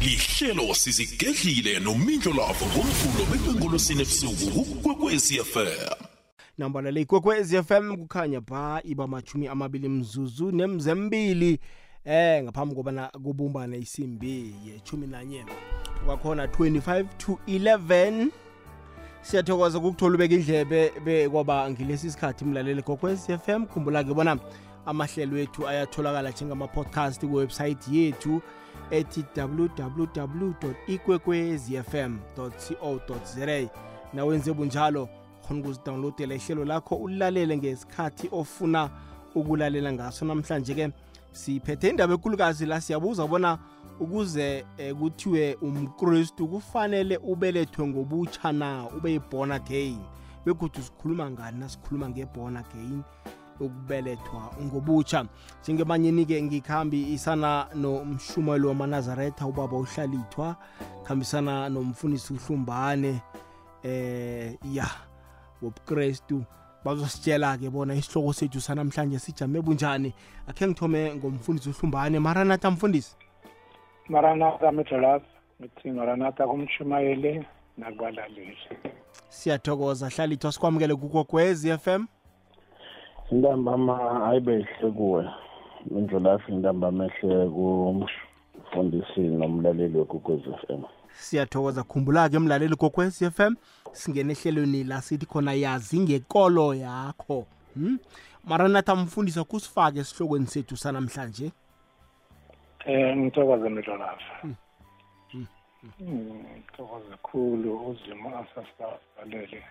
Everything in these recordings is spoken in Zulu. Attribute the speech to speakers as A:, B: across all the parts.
A: lihlelo sizigedlile nomindlo lavo ngomvulo bekwengolosini ebusuku kukwekwezi fm
B: nambala le ikwekwezi FM kukhanya ba iba machumi amabili mzuzu nemzembili eh ngaphambi kobana kubumbane isimbi yechumi nanye. Kwakhona 25 to 11 siyathokoza ukukuthola ubeka indlebe bekwaba ngilesi sikhathi mlaleli kokwez FM khumbula-ke bona amahlelo ethu ayatholakala njengama-podcast kuwebsayithi yethu. Ethi www ikwekwezfm co za nawenze bunjalo khona ukuzidownloadela ihlelo lakho ulilalele ngesikhathi ofuna ukulalela ngaso. Namhlanje-ke siphethe indaba ekulukazi la siyabuza bona ukuze eh, kuthiwe umkristu kufanele ubelethwe ngobutsha na ube yi-born again? Begodwa sikhuluma ngani nasikhuluma nge-born again ukubelethwa ngobutsha njengebanyeni-ke ngikhambi isana nomshumelo wamanazaretha ubaba uhlalithwa khambisana nomfundisi uhlumbane eh ya wobukrestu. Bazositshela-ke bona isihloko sethu sanamhlanje sijame bunjani. Akhe ngithome ngomfundisi uhlumbane maranatha mfundisi.
C: Maranatha metholas ngithi maranatha kumshumayeli nakubalaleli
B: siyathokoza hlalithwa sikwamukele kukokwez f m.
D: intambama ayibehle kuwe indlulafi intambama ehle kumfundisi nomlaleli wekukwez f m.
B: Siyathokoza khumbula-ke mlaleli kokwez f m singena ehlelweni la sithi khona yazi ngekolo yakho. Hmm? maranatha mfundisi akusifake esihlokweni sethu sanamhlanje?
C: Um ngithokoze metholas ngithokoze khulu uzimo asasibalele.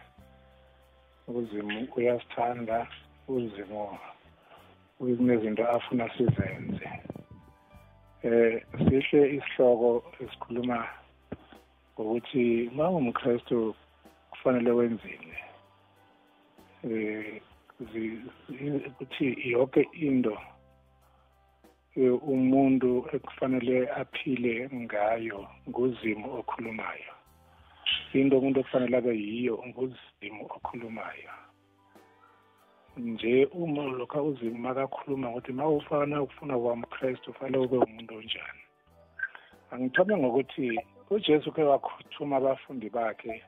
C: Uzimo uyasithanda. Uzimo kunezinto afuna sizenze. Eh sihle isihloko esikhuluma ngokuthi uma ungumkristu kufanele wenzile eh ukuthi yonke into umuntu ekufanele aphile ngayo nguzimo okhulumayo. Into umuntu okufanele abe yiyo nguzimo okhulumayo. Nje uma lokho uzimo makakhuluma ukuthi ma ufana ukufuna kwamkristu fanele ube umuntu onjani. Angithome ngokuthi ujesu ke wakhuthuma abafundi bakhe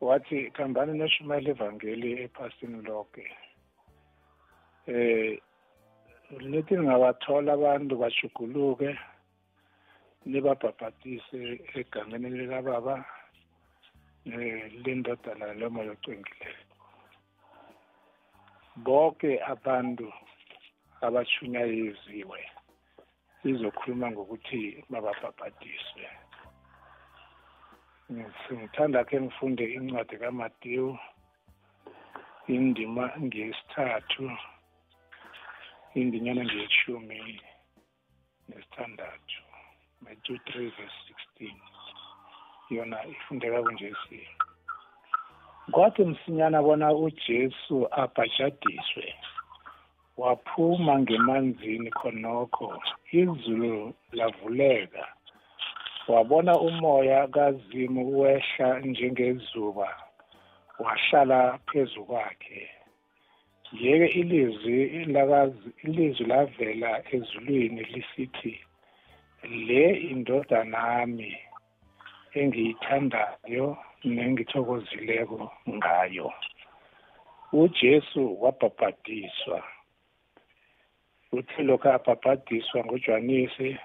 C: wathi khambani neshumayela evangeli ephasini lonke eh lithi ningabathola abantu bajuguluke nibabhabhatise egangeni likababa eh lendodana lomoya ocwengileyo bonke abantu abachunyayeziwe sizokhuluma ngokuthi bababhabhatiswe ngithanda ke ngifunde incwadi kaMateyu indima ngesithathu indinyana ngeyeshumi nesithandathu Matthew 3 verse 16 yona ifundeka kunjesi kwathi msinyana bona uJesu abhajadiswe waphuma ngemanzini khonokho izulu lavuleka. Wabona umoya kazimu wehla njengezuba wahlala phezu kwakhe. Yeke ilizwi lakazi ilizwi lavela ezulwini lisithi le indodanami engiyithandayo nengithokozileko ngayo. uJesu wabhabhadiswa uthi lokho abhabhadiswa nguJohanisi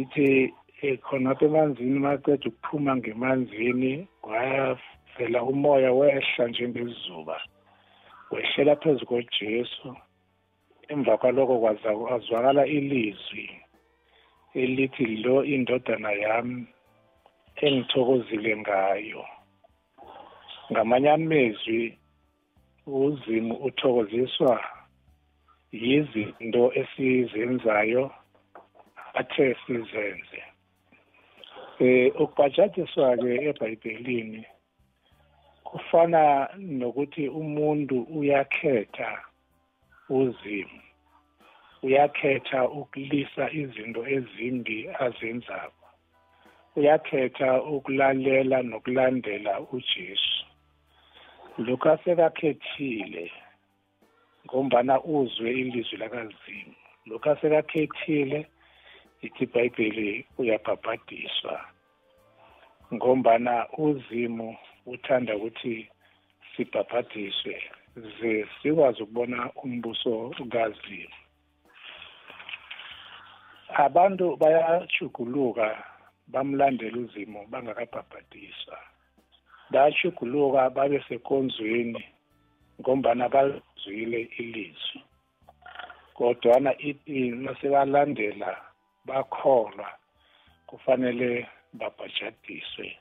C: ithi khonapho emanzini maqeda ukuphuma ngemanzini wavela umoya wehla njengezuba wehlela phezu kojesu. Emva kwaloko kwazwakala ilizwi elithi lo indodana yami. Engithokozile ngayo. Ngamanye amezwi uzimu uthokoziswa yizinto esizenzayo athe sizenze. Eh ukubhajadiswa ke eBhayibhelini kufana nokuthi umuntu uyakhetha uzimo uyakhetha ukulisa izinto ezimbi azenzako. Uyakhetha ukulalela nokulandela uJesu. Lokho asekakhethile ngombana uzwe ilizwi lakazimu. Lokho asekakhethile ithi ibhayibheli uyabhabhadiswa. Ngombana uzimu uthanda ukuthi sibhabhadiswe ze sikwazi ukubona umbuso kazimu. Abantu bayachuguluka bamlandela uzimo bangakabhabhadiswa bayachuguluka babe sekonzweni ngombana bazwile ilizwi. Kodwana ithi nasebalandela bakholwa kufanele babhajadiswe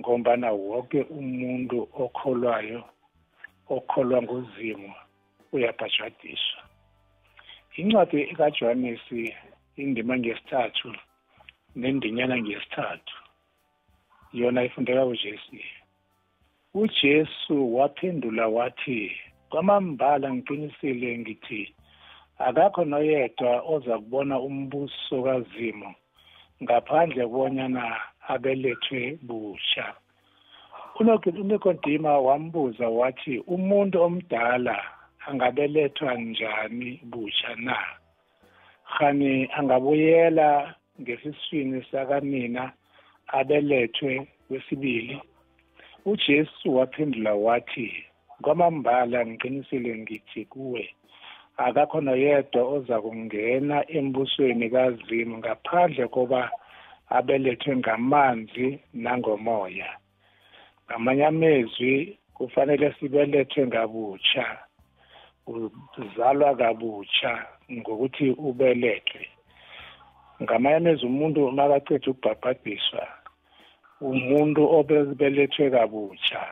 C: ngombana wonke umuntu okholwayo okholwa ngozimo uyabhajadiswa. Incwadi kaJohanesi indima ngesithathu nendinyana ngesithathu yona ifundeka uJesu uJesu waphendula wathi kwamambala ngiqinisile ngithi akakho noyedwa oza kubona umbuso kazimo ngaphandle kubonyana abelethwe busha unikodima wambuza wathi umuntu omdala angabelethwa njani busha na? Khani angabuyela ngesiswini sakanina abelethwe kwesibili uJesu waphendula wathi kwamambala ngiqinisile ngithi kuwe akakho noyedwa oza kungena embusweni kazimu ngaphandle koba abelethwe ngamanzi nangomoya. Ngamanye amezwi kufanele sibelethwe ngabutsha uzalwa kabutsha ngokuthi ubelethwe. Ngamanye amezwi umuntu makaceda ukubhabhadiswa umuntu obelethwe kabutsha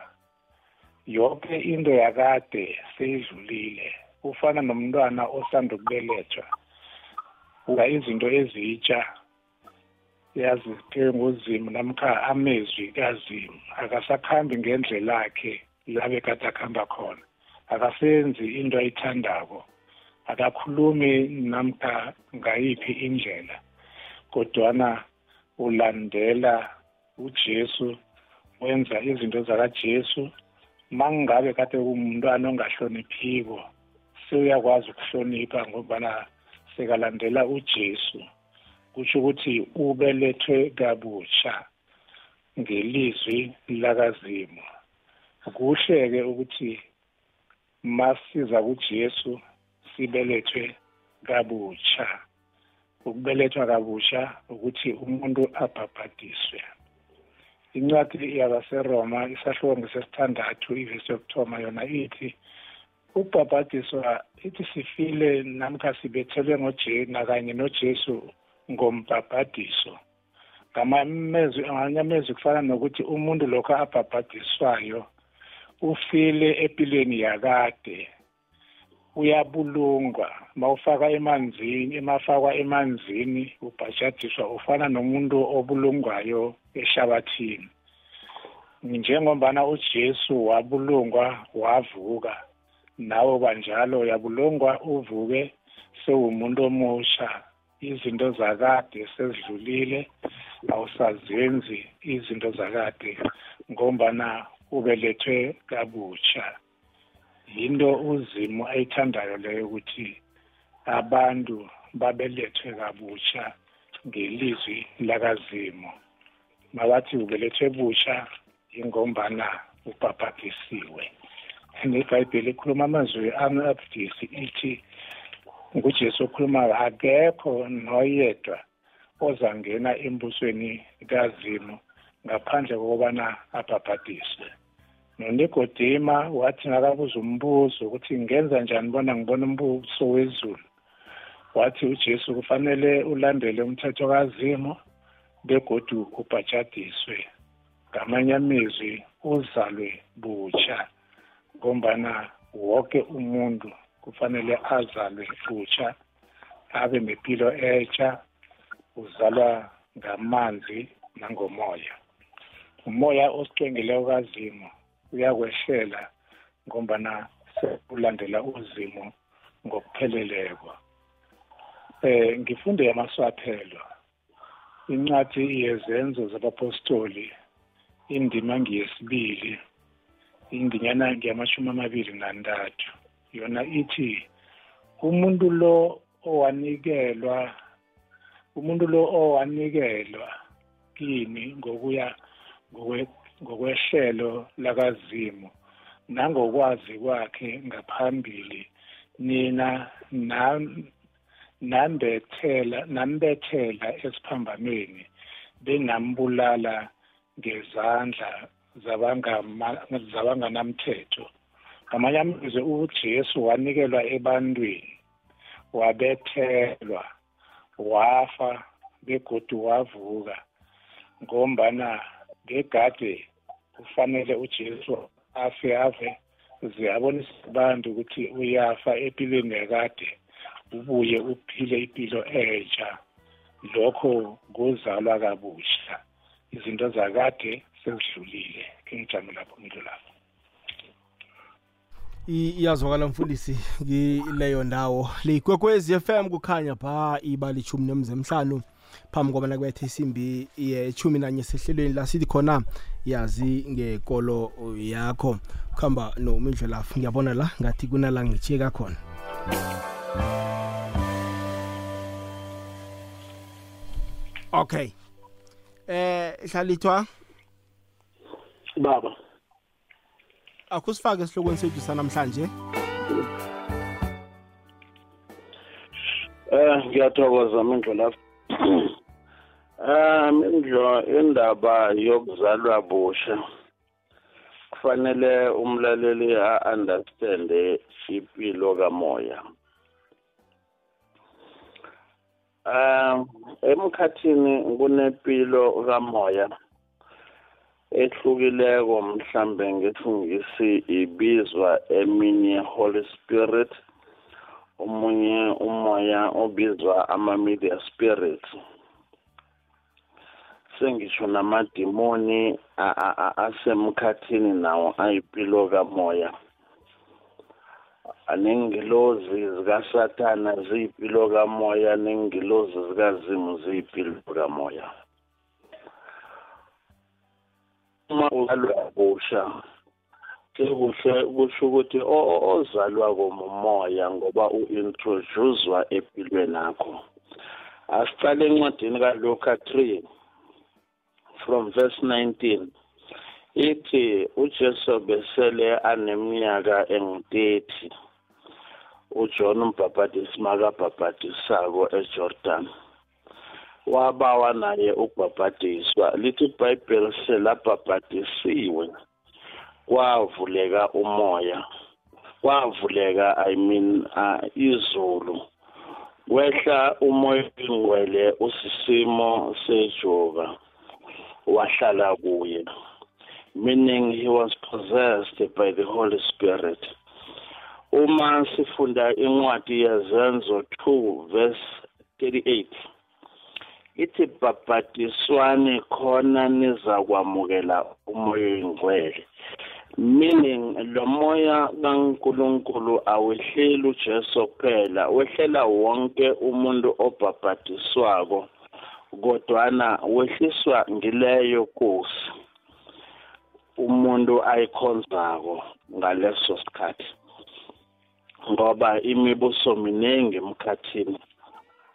C: yonke into yakade seyidlulile. Ufana nomntwana osanda ukubelethwa. Uba izinto ezitsha yaziphiwe nguzimu namkha amezwi kazimu. Akasakhambi ngendlela yakhe labe kade akuhamba khona. Akasenzi into ayithandako. Akakhulumi namkha ngayiphi indlela. Kodwana ulandela uJesu wenza izinto zakaJesu. Mangabe kade umntwana ongahloniphiko sewuyakwazi ukuhlonipha ngobana sekalandela uJesu. Kusho ukuthi ubelethwe kabutsha ngelizwi lakazimu. Kuhle-ke ukuthi masiza kuJesu sibelethwe kabutsha ukubelethwa kabusha ukuthi umuntu abhabhadiswe. Incwadi yabaseroma isahluko ngesesithandathu ivesi yokuthoma yona ithi ukubhabhadiswa ithi sifile namkha sibethelwe ngojena kanye nojesu ngombhabhadiso. Ngamamezwi ngamanye amezwi kufana nokuthi umuntu lokho abhabhadiswayo ufile empilweni yakade. Uyabulungwa. Mawufaka emanzini emafakwa emanzini ubhajadiswa ufana nomuntu obulungwayo eshabathini njengombana uJesu wabulungwa wavuka. Nawe banjalo uyabulungwa uvuke sewumuntu omusha. Izinto zakade sezidlulile awusazenzi izinto zakade ngombana ubelethwe kabutsha yinto uzimu ayithandayo leyo ukuthi abantu babelethwe kabutsha ngelizwi lakazimu mabathi ubelethwe busha ingombana ubhabhadisiwe. Nebhayibheli ikhuluma amazwi amabudisi ithi ngujesu okhulumayo akekho noyedwa ozangena embusweni kazimu ngaphandle kokubana abhabhadiswe. Nonikodima wathi ngakabuza umbuzo ukuthi ngenza njani bona ngibona umbuso wezulu? Wathi ujesu kufanele ulandele umthetho kazimu begodu ubhajadiswe. Ngamanye amezwi uzalwe butsha ngombana wonke umuntu kufanele azalwe butsha abe nempilo etsha uzalwa ngamanzi nangomoya. Umoya osicwengileyo kazimu uyakwehlela ngombana sekulandela uzimo ngokupheleleko. Eh ngifunde yamaswaphelo incwadi yezenzo zabapostoli indima ngiyesibili indinyana ngiyamashumi amabili nantathu yona ithi umuntu lo owanikelwa umuntu lo owanikelwa kimi ngokuya ngokwehlelo lakazimu nangokwazi kwakhe ngaphambili nina nambethela nambethela esiphambanweni benambulala ngezandla zabanganamthetho. Ngamanye amazwi ujesu wanikelwa ebantwini wabethelwa wafa begodu wavuka ngombana ngegade kufanele ujesu afe ave. Ze abonise abantu ukuthi uyafa empilweni yakade ubuye uphile impilo entsha. Lokho kuzalwa kabusha. Izinto zakade sezidlulile ngingijame lapho ngilo lapho.
B: Iyazwakala mfundisi kileyo ndawo. Leyigwekwezi FM kukhanya pha ibali ichumi nemzemhlanu phambi kobana kubethe isimbi yechumi nanye sehlelweni la sithi khona yazi ngekolo yakho. Kuhamba nomindlelafu ngiyabona la ngathi kunala ngijiyeka khona. Okay. Eh hlalithwa?
D: Baba.
B: Akusifake esihlokweni sethu sanamhlanje?
D: Eh ngiyathokoza mindlo lapho um indaba yokuzalwa busha. Kufanele umlaleli a-understande impilo kamoya. Um emkhathini kunempilo kamoya ehlukileko mhlambe ngesingisi ibizwa eminye holy spirit. Omunye umoya obizwa ama-media spirits. Sengisho namadimoni asemkhathini nawo ayimpilo kamoya. Nengilozi zikasathana ziyimpilo kamoya nengilozi zikazimu ziyimpilo kamoya. Uma uzalwa busha sekuhle kusho ukuthi ozalwa komoya ngoba u-introducezwa empilweni akho asiqale encwadini kaluka 3 from verse 19 ithi ujesu besele aneminyaka engu-30 uJohn umbhabhadisi makabhabhadisako eJordan. Wabawa naye ukubhabhadiswa lithi iBhayibheli selabhabhadisiwe kwavuleka umoya kwavuleka i mean uh, izulu. Kwehla umoya ingcwele usisimo sejoka wahlala kuye. Meaning he was possessed by the holy spirit. Uma sifunda incwadi yezenzo 2 verse 38 ithi bhabhadiswane khona nizakwamukela umoya oyingcwele meaning lo moya kaNkuluNkulu awehleli uJesu kuphela wehlela wonke umuntu obhabhadiswako kodwana wehliswa ngileyo Nkosi umuntu ayikhonzako ngaleso sikhathi ngoba imibuso miningi emkhathini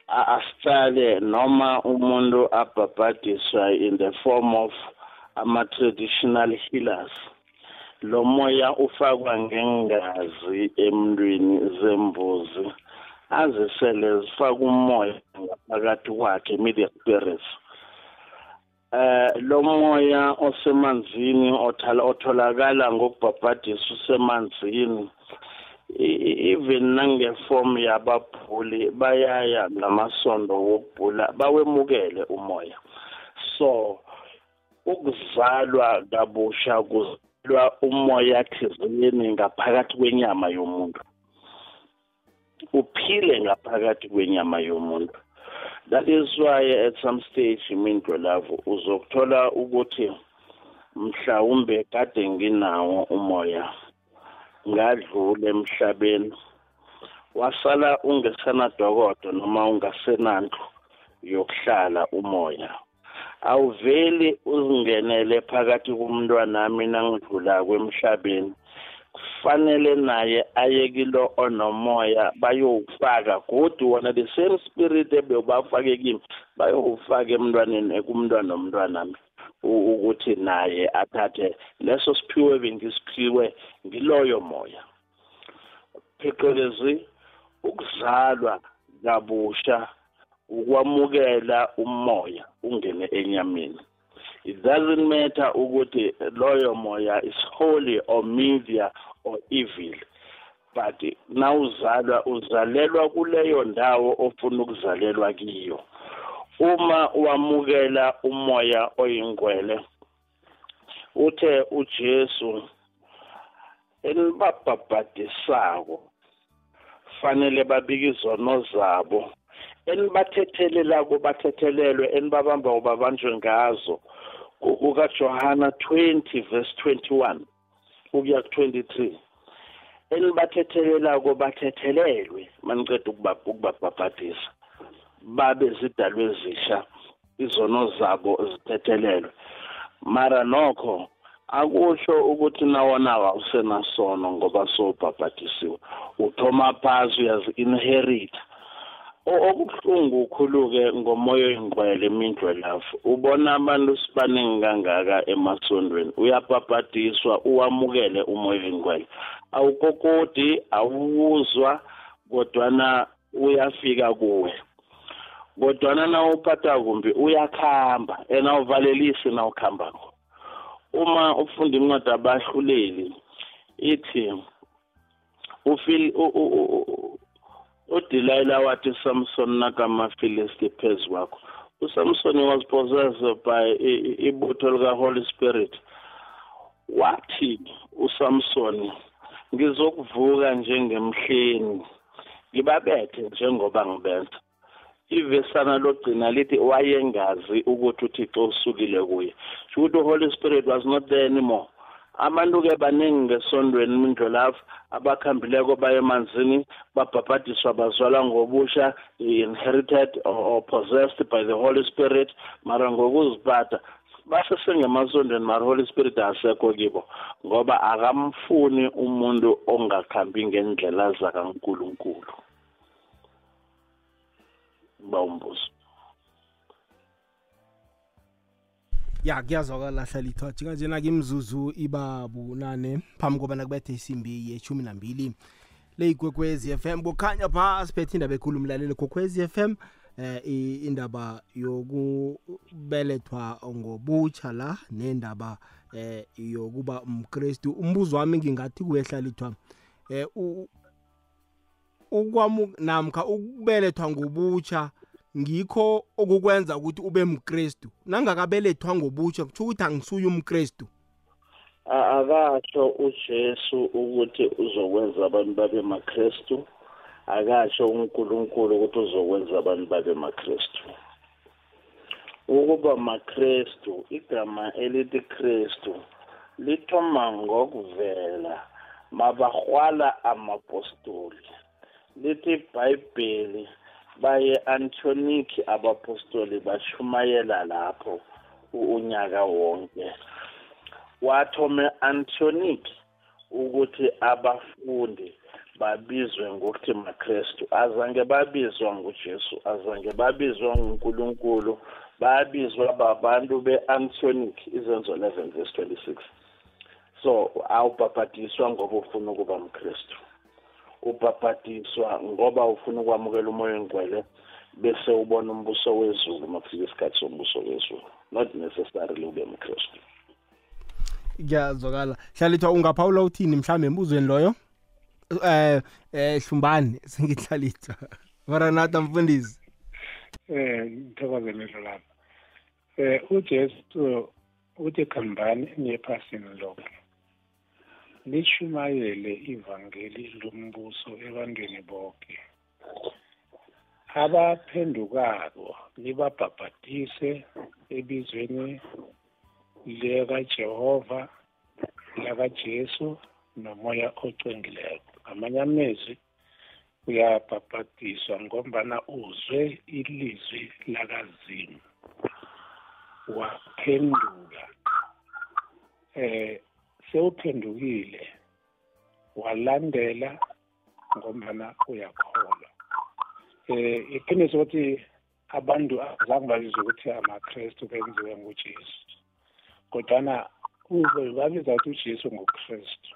D: asicale noma umuntu abhabhadiswa in the form of ama-traditional healers. Lo moya ufakwa ngengazi emntwini zembuzi azisele zifaka umoya ngaphakathi kwakhe media spirits eh lo moya osemanzini otholakala ngokubhabhadisa usemanzini even nangeform yababhuli bayaya ngamasondo wokubhula bawemukele umoya. So ukuzalwa kabusha kuzalwa umoya thizeni ngaphakathi kwenyama yomuntu. Uphile ngaphakathi kwenyama yomuntu. That is why at some stage mindlo lavo uzokuthola ukuthi mhlawumbe kade nginawo umoya ngadlula emhlabeni wasala ungesanadokodo noma ungasenandlu yokuhlala umoya. Awuveli uzingenele phakathi kumntwanami nangidlulako emhlabeni kufanele naye aye kilo onomoya bayowufaka kodwa wona the same spirit ebewubafake kimi bayowufaka emntwaneni kumntwana omntwanami ukuthi naye athathe leso siphiwe bengisiphiwe ngiloyo moya. Phecelezi ukuzalwa kabusha ukwamukela umoya. Ungene enyameni. It doesn't matter ukuthi loyo moya is holy or media or evil but nawuzalwa uzalelwa kuleyo ndawo ofuna ukuzalelwa kiyo. Uma wamukela umoya oyingcwele uthe uJesu enibabhabhadisako fanele babike izono zabo. Enibathethelelako bathethelelwe enibabamba ubabanjwe ngazo kukaJohana 20 verse 21 ukuya ku-23 enibathethelelako bathethelelwe maniqeda ukubabhabhadisa babe zidalwe ezisha izono zabo zithethelelwe. Mara nokho akusho ukuthi nawona awusenasono ngoba sowubhabhadisiwe uthoma phasi uyazi-inherita okubuhlungu ukhuluke ngomoya oyingcwele imindwe lafu ubona abantu sibaningi kangaka emasondweni. Uyabhabhadiswa uwamukele umoya oyingcwele awukokodi awuwuzwa kodwana uyafika kuwe. Kodwana nawuphatha kumbi uyakhamba and awuvalelisi nawukhambako uma ufunda incwadi abahluleli ithi ufil uDelilah wathi Samson nakamafilisti phezu kwakho. uSamson was possessed by ibutho lika Holy Spirit. Wathi uSamson ngizokuvuka njengemhleni ngibabethe njengoba ngibenza ivesana logcina lithi wayengazi ukuthi uthixo usukile kuye. Ukuthi uholy spirit was not there anymore. Abantu-ke baningi ngesondweni mindlolafu abakhambileko baye emanzini babhabhadiswa bazalwa ngobusha inherited or possessed by the holy spirit mara ngokuziphatha basesengemasondweni mara holy spirit asekho kibo ngoba akamfuni umuntu ongakhambi ngendlela zakankulunkulu. Bawumbuzo
B: ya kuyazwakala hlala ithathi kanjena ke imzuzu iba bunane phambi kobana kubethe isimbi yeshumi nambili leyigwekwezi FM kukhanya pha siphethe indaba ekhulu umlaleli gwekwezi FM eh indaba yokubelethwa ngobutsha la nendaba eh yokuba umkristu. Umbuzo wami ngingathi kuyehlala ithwa eh ukwamu namkha ukubelethwa ngobutsha ngikho okukwenza ukuthi ube mkristu. Nangakabelethwa ngobutsha kutsho ukuthi angisuye umkristu.
D: Akasho ujesu ukuthi uzokwenza abantu babe makristu. Akasho unkulunkulu ukuthi uzokwenza abantu babe makristu. Ukuba makristu igama elithi kristu lithoma ngokuvela mabahwala amapostoli. Lithi ibhayibheli baye Antioniki abapostoli bashumayela lapho unyaka wonke. Wathome Antioniki ukuthi abafundi babizwe ngokuthi makrestu azange babizwa ngujesu azange babizwa ngunkulunkulu babizwa babantu be-antioniki izenzo 11 verse 26 so awubhabhadiswa ngoba ufuna ukuba mkrestu ubhabhadiswa ngoba ufuna ukwamukela umoya engcwele bese ubona umbuso wezulu mafika isikhathi sombuso wezulu. Not necessarily ube mkristu.
B: Kuyazwakala hlalithwa ungaphawula uthini mhlawumbe embuzweni loyo? Eh eh hlumbani sengihlalithwa. Maranata mfundisi.
C: Eh ngithokozele lapha eh uJesu uthi khambani niyephasini lonke lishumayele ivangeli lombuso ebantwini bonke abaphendukako libabhabhadise ebizweni likaJehova lakaJesu nomoya ocwengileko. Ngamanye amezwi uyabhabhadiswa ngombana uzwe ilizwi lakazimu. Waphenduka eh sewuphendukile. Walandela ngombana uyakholwa. Eh iqiniso ukuthi abantu azange babizwe ukuthi amakrestu benziwe ngujesu kodwana babiza ukuthi ujesu ngukrestu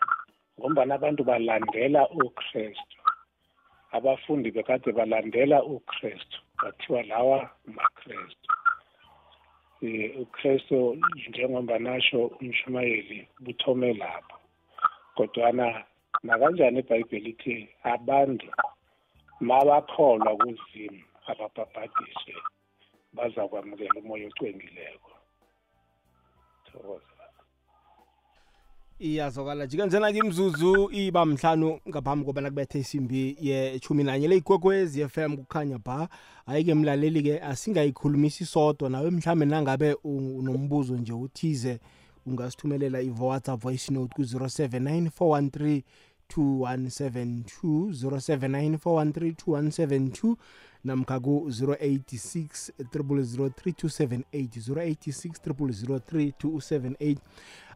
C: ngombana abantu balandela ukrestu abafundi bekade balandela ukrestu bathiwa lawa makrestu um ukrestu njengoba nasho umshumayeli buthome lapho kodwana nakanjani ibhayibheli ithi abantu mabakholwa kuzimu ababhabhadiswe bazakwamukela umoya ocwengileko? Thokoza.
B: Iyazwakala jike njena-ke imzuzu iba mhlanu ngaphambi kobana kubethe isimbi yechumi nanye le ikwekwezi FM kukhanya ba. Hayi-ke mlaleli-ke asingayikhulumisi sodwa nawe mhlawumbe nangabe unombuzo nje uthize ungasithumelela i-whatsapp voice note ku-079 413 2172 079 413 2172 namkha ku-086 0003278 086 0003278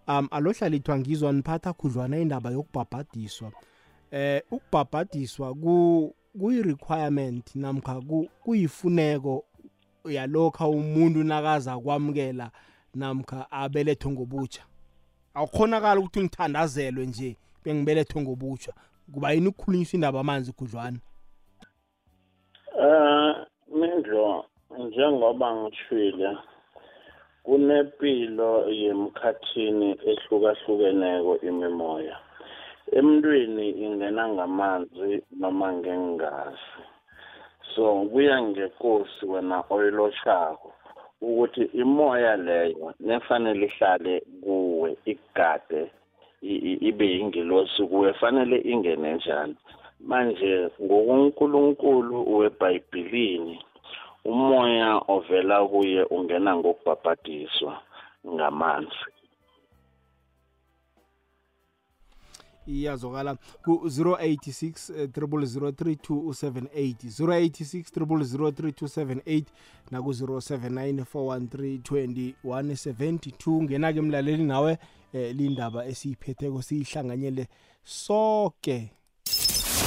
B: um alohlala ithwa ngizwa niphatha khudlwana indaba yokubhabhadiswa. Eh ukubhabhadiswa ku kuyi-requirement namkha kuyifuneko yalokha umuntu nakaza kwamukela namkha abelethwe ngobutsha awukhonakala ukuthi ngithandazelwe nje bengibelethwe ngobutsha kuba yini ukukhulunyiswa indaba amanzi khudlwana?
D: Eh Mindlo njengoba ngishwile kunempilo yemkhathini ehlukahlukeneko imimoya. Emntwini ingena ngamanzi noma ngengazi. So kuya ngenkosi wena oyiloshako ukuthi imoya leyo nefanele ihlale kuwe igade ibe yingelosi kuwe fanele ingene njani? Manje ngokunkulunkulu webhayibhilini umoya ovela kuye ungena ngokubhabhadiswa ngamanzi.
B: Iyazwakala. Ku-086 3003278 086 3003278 naku-079 413 2172 ngena-ke mlaleli nawe eh lindaba esiyiphetheko siyihlanganyele sonke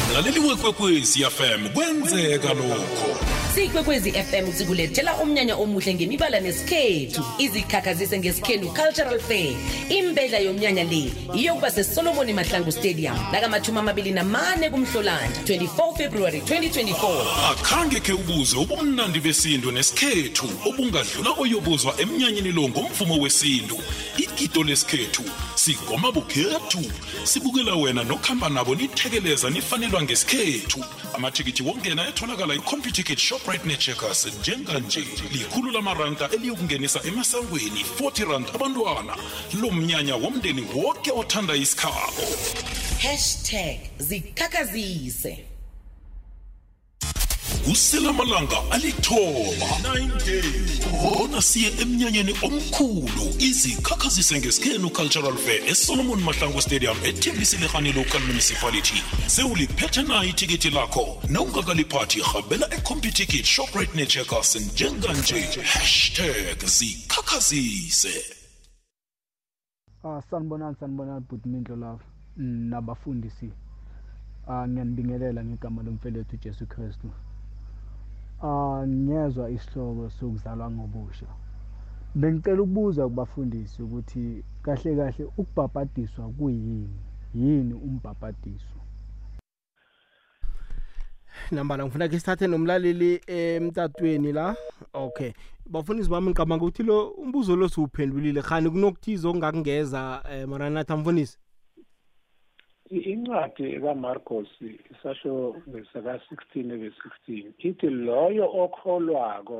A: mlaleli wekwekwezi fm kwenzeka lokho.
E: Sikwekwezi fm sikulethela umnyanya omuhle ngemibala nesikhethu. Izikhakhazise ngesikhenu cultural fair. Imbedla yomnyanya le iyokuba sesolomoni mahlangu stadium nakamathumi amabili namane kumhlolanja 24 february 2024
A: akhange khe ubuze ubumnandi besintu nesikhethu obungadlula oyobuzwa emnyanyeni lo ngomvumo wesintu. Igido lesikhethu sigoma bukhethu. Sibukela wena nokuhamba nabo nithekeleza nifanelwa ngesikhethu. Amathikithi wongena etholakala i-computicket shoprite necheckers njenganje likhulu lamaranta eliyokungenisa emasangweni 40 rand abantwana. Lo mnyanya womndeni wonke othanda isikhabo.
E: Hashtag zikhakhazise
A: kuselamalanga alithoba 9 days bona siye emnyanyeni omkhulu. Izikhakhazise ngesikhenu cultural fair esolomon mahlangu stadium ethembisile local municipality. Sewuliphethe na ithikithi lakho. Nawungakaliphathi habela ecomputikit shoprite necheckers njenganje. Hashtag zikhakhazise
F: Ah sanibonani sanibonani bhuti Mindlo love nabafundisi. Ah ngiyanibingelela ngegama lomfelethu Jesu Kristu. Ah ngiyezwa isihloko sokuzalwa ngobusha. Bengicela ukubuza kubafundisi ukuthi kahle kahle ukubhabhadiswa kuyini yini umbhabhadiso?
B: Nambala ngifuna ke sithathe nomlaleli emtatweni la. Okay. Bafundisi bami ngicabanga ukuthi lo umbuzo lo siwuphendulile. Khani kunokuthiza okungakungeza um maranatha mfundisi?
C: Incwadi kamarcos isasho ngesaka-16 ebe-16 ithi loyo okholwako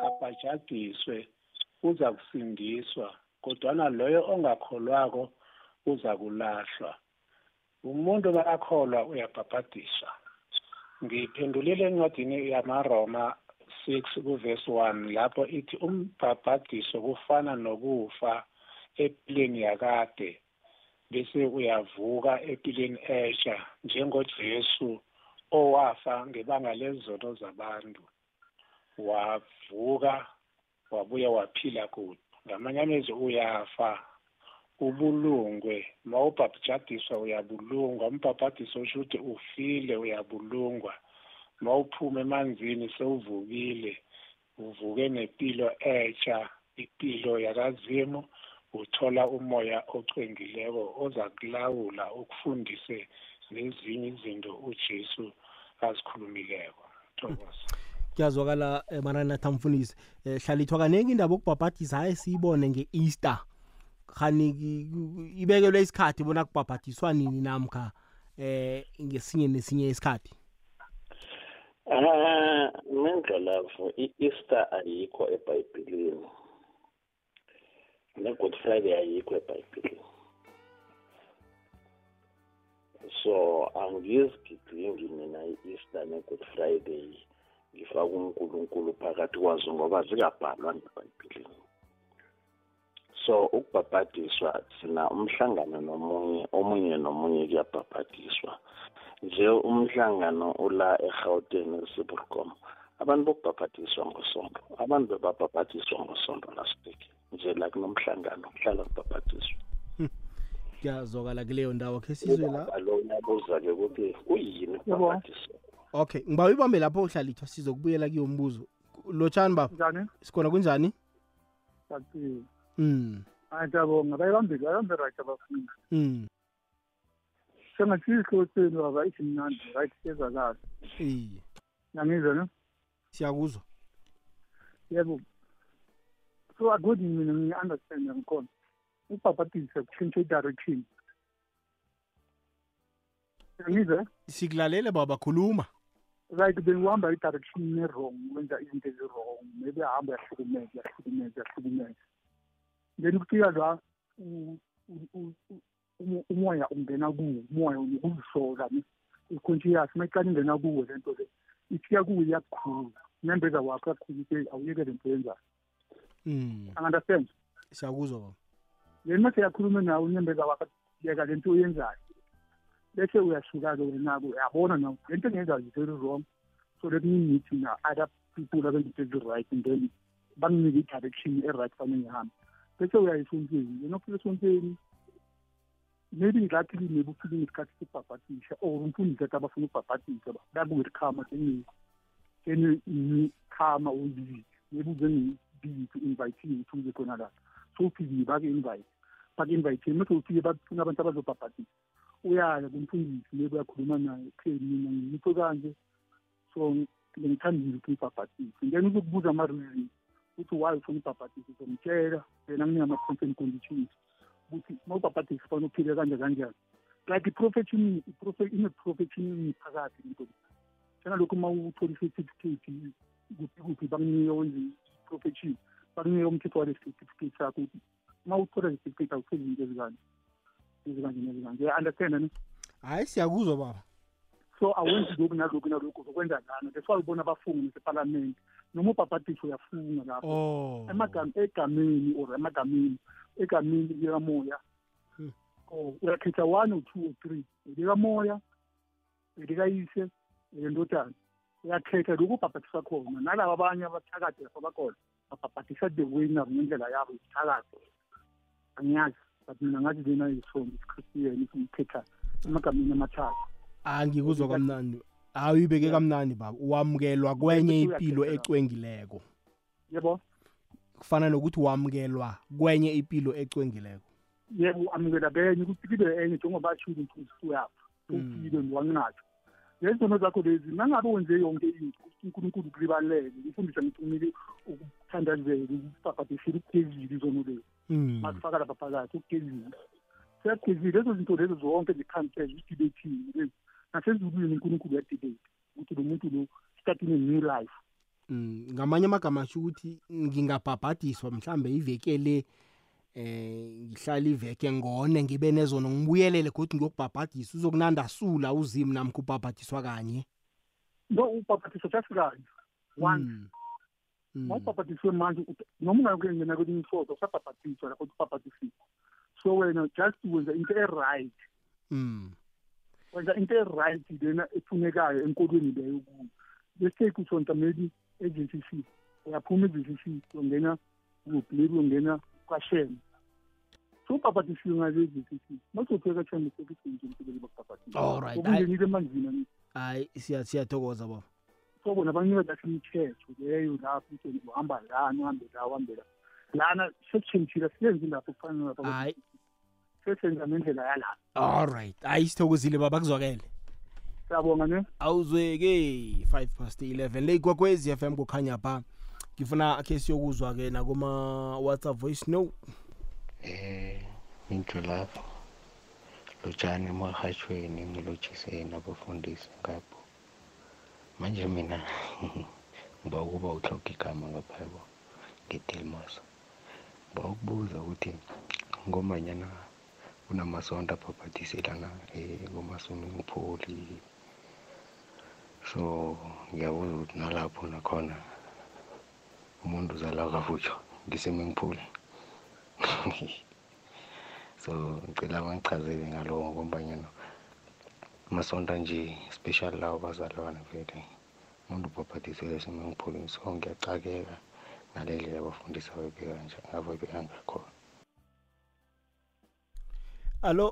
C: kabhajadiswe uza kusindiswa kodwana loyo ongakholwako uza kulahlwa. Umuntu makakholwa uyabhabhadiswa. Ngiphendulile encwadini yamaroma 6 kuvesi 1 lapho ithi umbhabhadiso kufana nokufa empilweni yakade. Bese uyavuka empilweni esha njengoJesu owafa ngebanga lezono zabantu. Wavuka wabuya waphila kude ngamanye amezwi uyafa ubulungwe. Mawubhabhadiswa uyabulungwa umbhabhadiso usho ukuthi ufile uyabulungwa. Mawuphuma emanzini sewuvukile uvuke nempilo entsha impilo yakazimu. Uthola umoya ocwengileko oza kulawula ukufundise nezinye izinto uJesu azikhulumileko. Thokoza.
B: Kuyazwakala eh, marana thamfundisi eh, hlalithwa kanengi indaba okubhabhadisa hayi siyibone nge-easter. Khani ki- ku- ibekelwe isikhathi bona kubhabhadiswa nini namkha eh ngesinye nesinye isikhathi?
D: Ah, ngendlelavu i-Easter ayikho eBhayibhelini. Ne-Good Friday ayikho eBhayibhelini. So angizigidingi mina i-Easter ne-Good Friday ngifaka uNkulunkulu phakathi kwazo ngoba zikabhalwa ngeBhayibhelini. So ukubhabhadiswa sina umhlangano nomunye omunye nomunye kuyabhabhadiswa. nje umhlangano ula eGauteng eSibrcom abantu bokubhabhadiswa ngosonto abantu bebabhabhadiswa ngosonto last week nje la kunomhlangano kuhlala kubhabhadiswa
B: kuyazwakala kuleyo ndawo khe sizwe la?
D: lo uyabuza-ke ukuthi kuyini ukubhabhadiswa
B: okay ngiba uyibambe lapho uhlalithwa sizokubuyela kuyo mbuzo lotshani baba
G: njani?
B: sikhona kunjani?
G: Sathi
B: mm
G: ngiyabonga bayibambe bayibambe right abafundi
B: mm
G: sengathi isihlotsheni baba isimnandi right siyezakala
B: iye
G: nangizwa ne
B: siyakuzwa.
G: Yebo. So akudi mina ngi-understand ngikhona ukubhabhadisa kushintshe i-direction ngizwe
B: sikulalele baba khuluma.
G: Right bengiwuhamba i-direction e-wrong wenza izinto ezi-wrong maybe ahamba yahlukumeza yahlukumeza yahlukumeza then kufika la u- u- u- u- umo- umoya ungena kuwo umoya nokuzisola ne? I-conscious mayiqala ingena kuwo le nto le ifika kuwo iyakukhulu unyembeza wakho kakhulu ukuthi awuyeke le nto yenzayo
B: mm
G: understand
B: siyakuzwa baba
G: then mase yakhuluma nawe unyembeza wakho yeka le nto oyenzayo bese uyasuka-ke wena-ke uyabona na le nto engenzayo is very wrong so let me meet na other people abenza into ezi-right and then banginike i-direction e-right fanele ngihambe bese uya esontweni yena ufika esontweni maybe luckily maybe ufike ngesikhathi sokubhabhatisha or umfundisi athi abafuna ukubhabhatisa bakuwelkhama then then ngikhama uyibizi maybe uze ngibizi ku-invite-iwe ukuthi uze khona la so ufikile baku-invite baku-invite mase ufike bafuna abantu abazobhabhatisa uyaya kumfundisi maybe uyakhuluma naye okay mina ngiyikho kanje. So bengithandile ukuthi ngibhabhatise then uzokubuza ama-reason ukuthi why ufuna ubhabhatise uzomtshela yena nginika ama-terms and conditions ukuthi uma ubhabhatise ufana uphile kanje kanjani. Like i-profession ine-profession phakathi into njengalokhu uma uthola i-certificate kuphi kuphi bakunike wenze i-profession bakunike umthetho wale certificate sakho ukuthi uma uthola i-certificate awutholi izinto ezikanje ezikanje nezikanje uya-understand ne
B: hayi siyakuzwa baba
G: so awenzi lokhu nalokhu nalokhu uzokwenza lana that's why ubona abafungi nasepalamende noma ubhabhadisho uyafunga lapho
B: oh
G: egameni or emagameni egameni likamoya or uyakhetha one or two or three elikamoya elikayise elendodana uyakhetha lokhu ubhabhathisa khona. Nalaba abanye abathakathi lapho bakhona babhabhathisa the way nabo ngendlela yabo isithakathi angiyazi but mina ngathi lena yisonto isikhristiyeni ngikhetha emagameni amathathu.
B: Angikuzwa kamnandi. Hayi uyibeke kamnandi baba. Wamukelwa kwenye impilo ecwengileko.
G: Yebo.
B: Kufana nokuthi wamukelwa kwenye impilo ecwengileko.
G: Yebo amukela benye ukuthi kibe enye njengoba ashilo umfundisi uyapha
B: Mm.
G: ufile ngiwanqatho lezi zinto zakho lezi nangabe wenze yonke into ukuthi unkulunkulu kulibaleke umfundisa ngithi kumele ukuthandazele ukubhabhadisela ukugezile izono lezi
B: Mm.
G: makufaka lapha phakathi ukugezile siyagezile lezo zinto lezo zonke zikhansele udibethile lezi. Nasezulwini unkulunkulu uyadibete ukuthi lo muntu lo starting a new life.
B: Mm, ngamanye amagama asho ukuthi ngingabhabhadiswa mhlambe iveke le eh ngihlala iveke ngone ngibe nezono ngibuyelele kodwa ngiyokubhabhadisa. Uzokunanda sula uzimi namkho ubhabhadiswa kanye?
G: No ubhabhathiso just kanye one.
B: Mm. Mm.
G: mawubhabhatiswe manje ut- noma ungakungena kwelinye ifoto usabhabhatiswa lapho ubhabhatisile so wena just wenza into e-right.
B: Mm.
G: wenza into e-right lena efunekayo enkolweni leyo kuyo bese kusonta maybe e-J_C_C uyaphuma e-J_C_C uyongena kuphi maybe uyongena kwashem so ubhabhatisiwe ngale J_C_C masofika kashem sekusenje umsebenzi bakubhabhatisa
B: Alright,
G: okungenile emanzini
B: hayi siya- siyathokoza baba.
G: So bona bakunikeza kahle imithetho leyo lapho ukuthi uhamba lana uhambe la uhambe la. Lana sekutshintshile siyenzi lapho kufanele lapho
B: hayi
G: sesenza ngendlela yalapha
B: alright hayi sithokozile baba kuzwakele.
G: Siyabonga ne?
B: Awuzweke 5 past 11 le ikwekwezi FM kukhanya pha. Ngifuna akhe siyokuzwa ke nakuma WhatsApp voice note.
H: Eh into lapho lotshani emahashweni ngilotshise nabafundisi ngapho. Manje mina ngiba ukuba uhloka igama ngapha yabo ngedelmas. Ngiba ukubuza ukuthi ngomanyana kunamasonto aphaphathiselana um kuma-swimming pool so ngiyabuza ukuthi nalapho nakhona umuntu uzala kavutshwa nge-swimming pool so ngicela bangichazele ngaloko ngombanyana amasonto anje special lawo bazalwane vele umuntu ubhabhadisele e-swimming pool so ngiyacakeka ngale ndlela abafundisa ababeka ngakhona.
B: Alo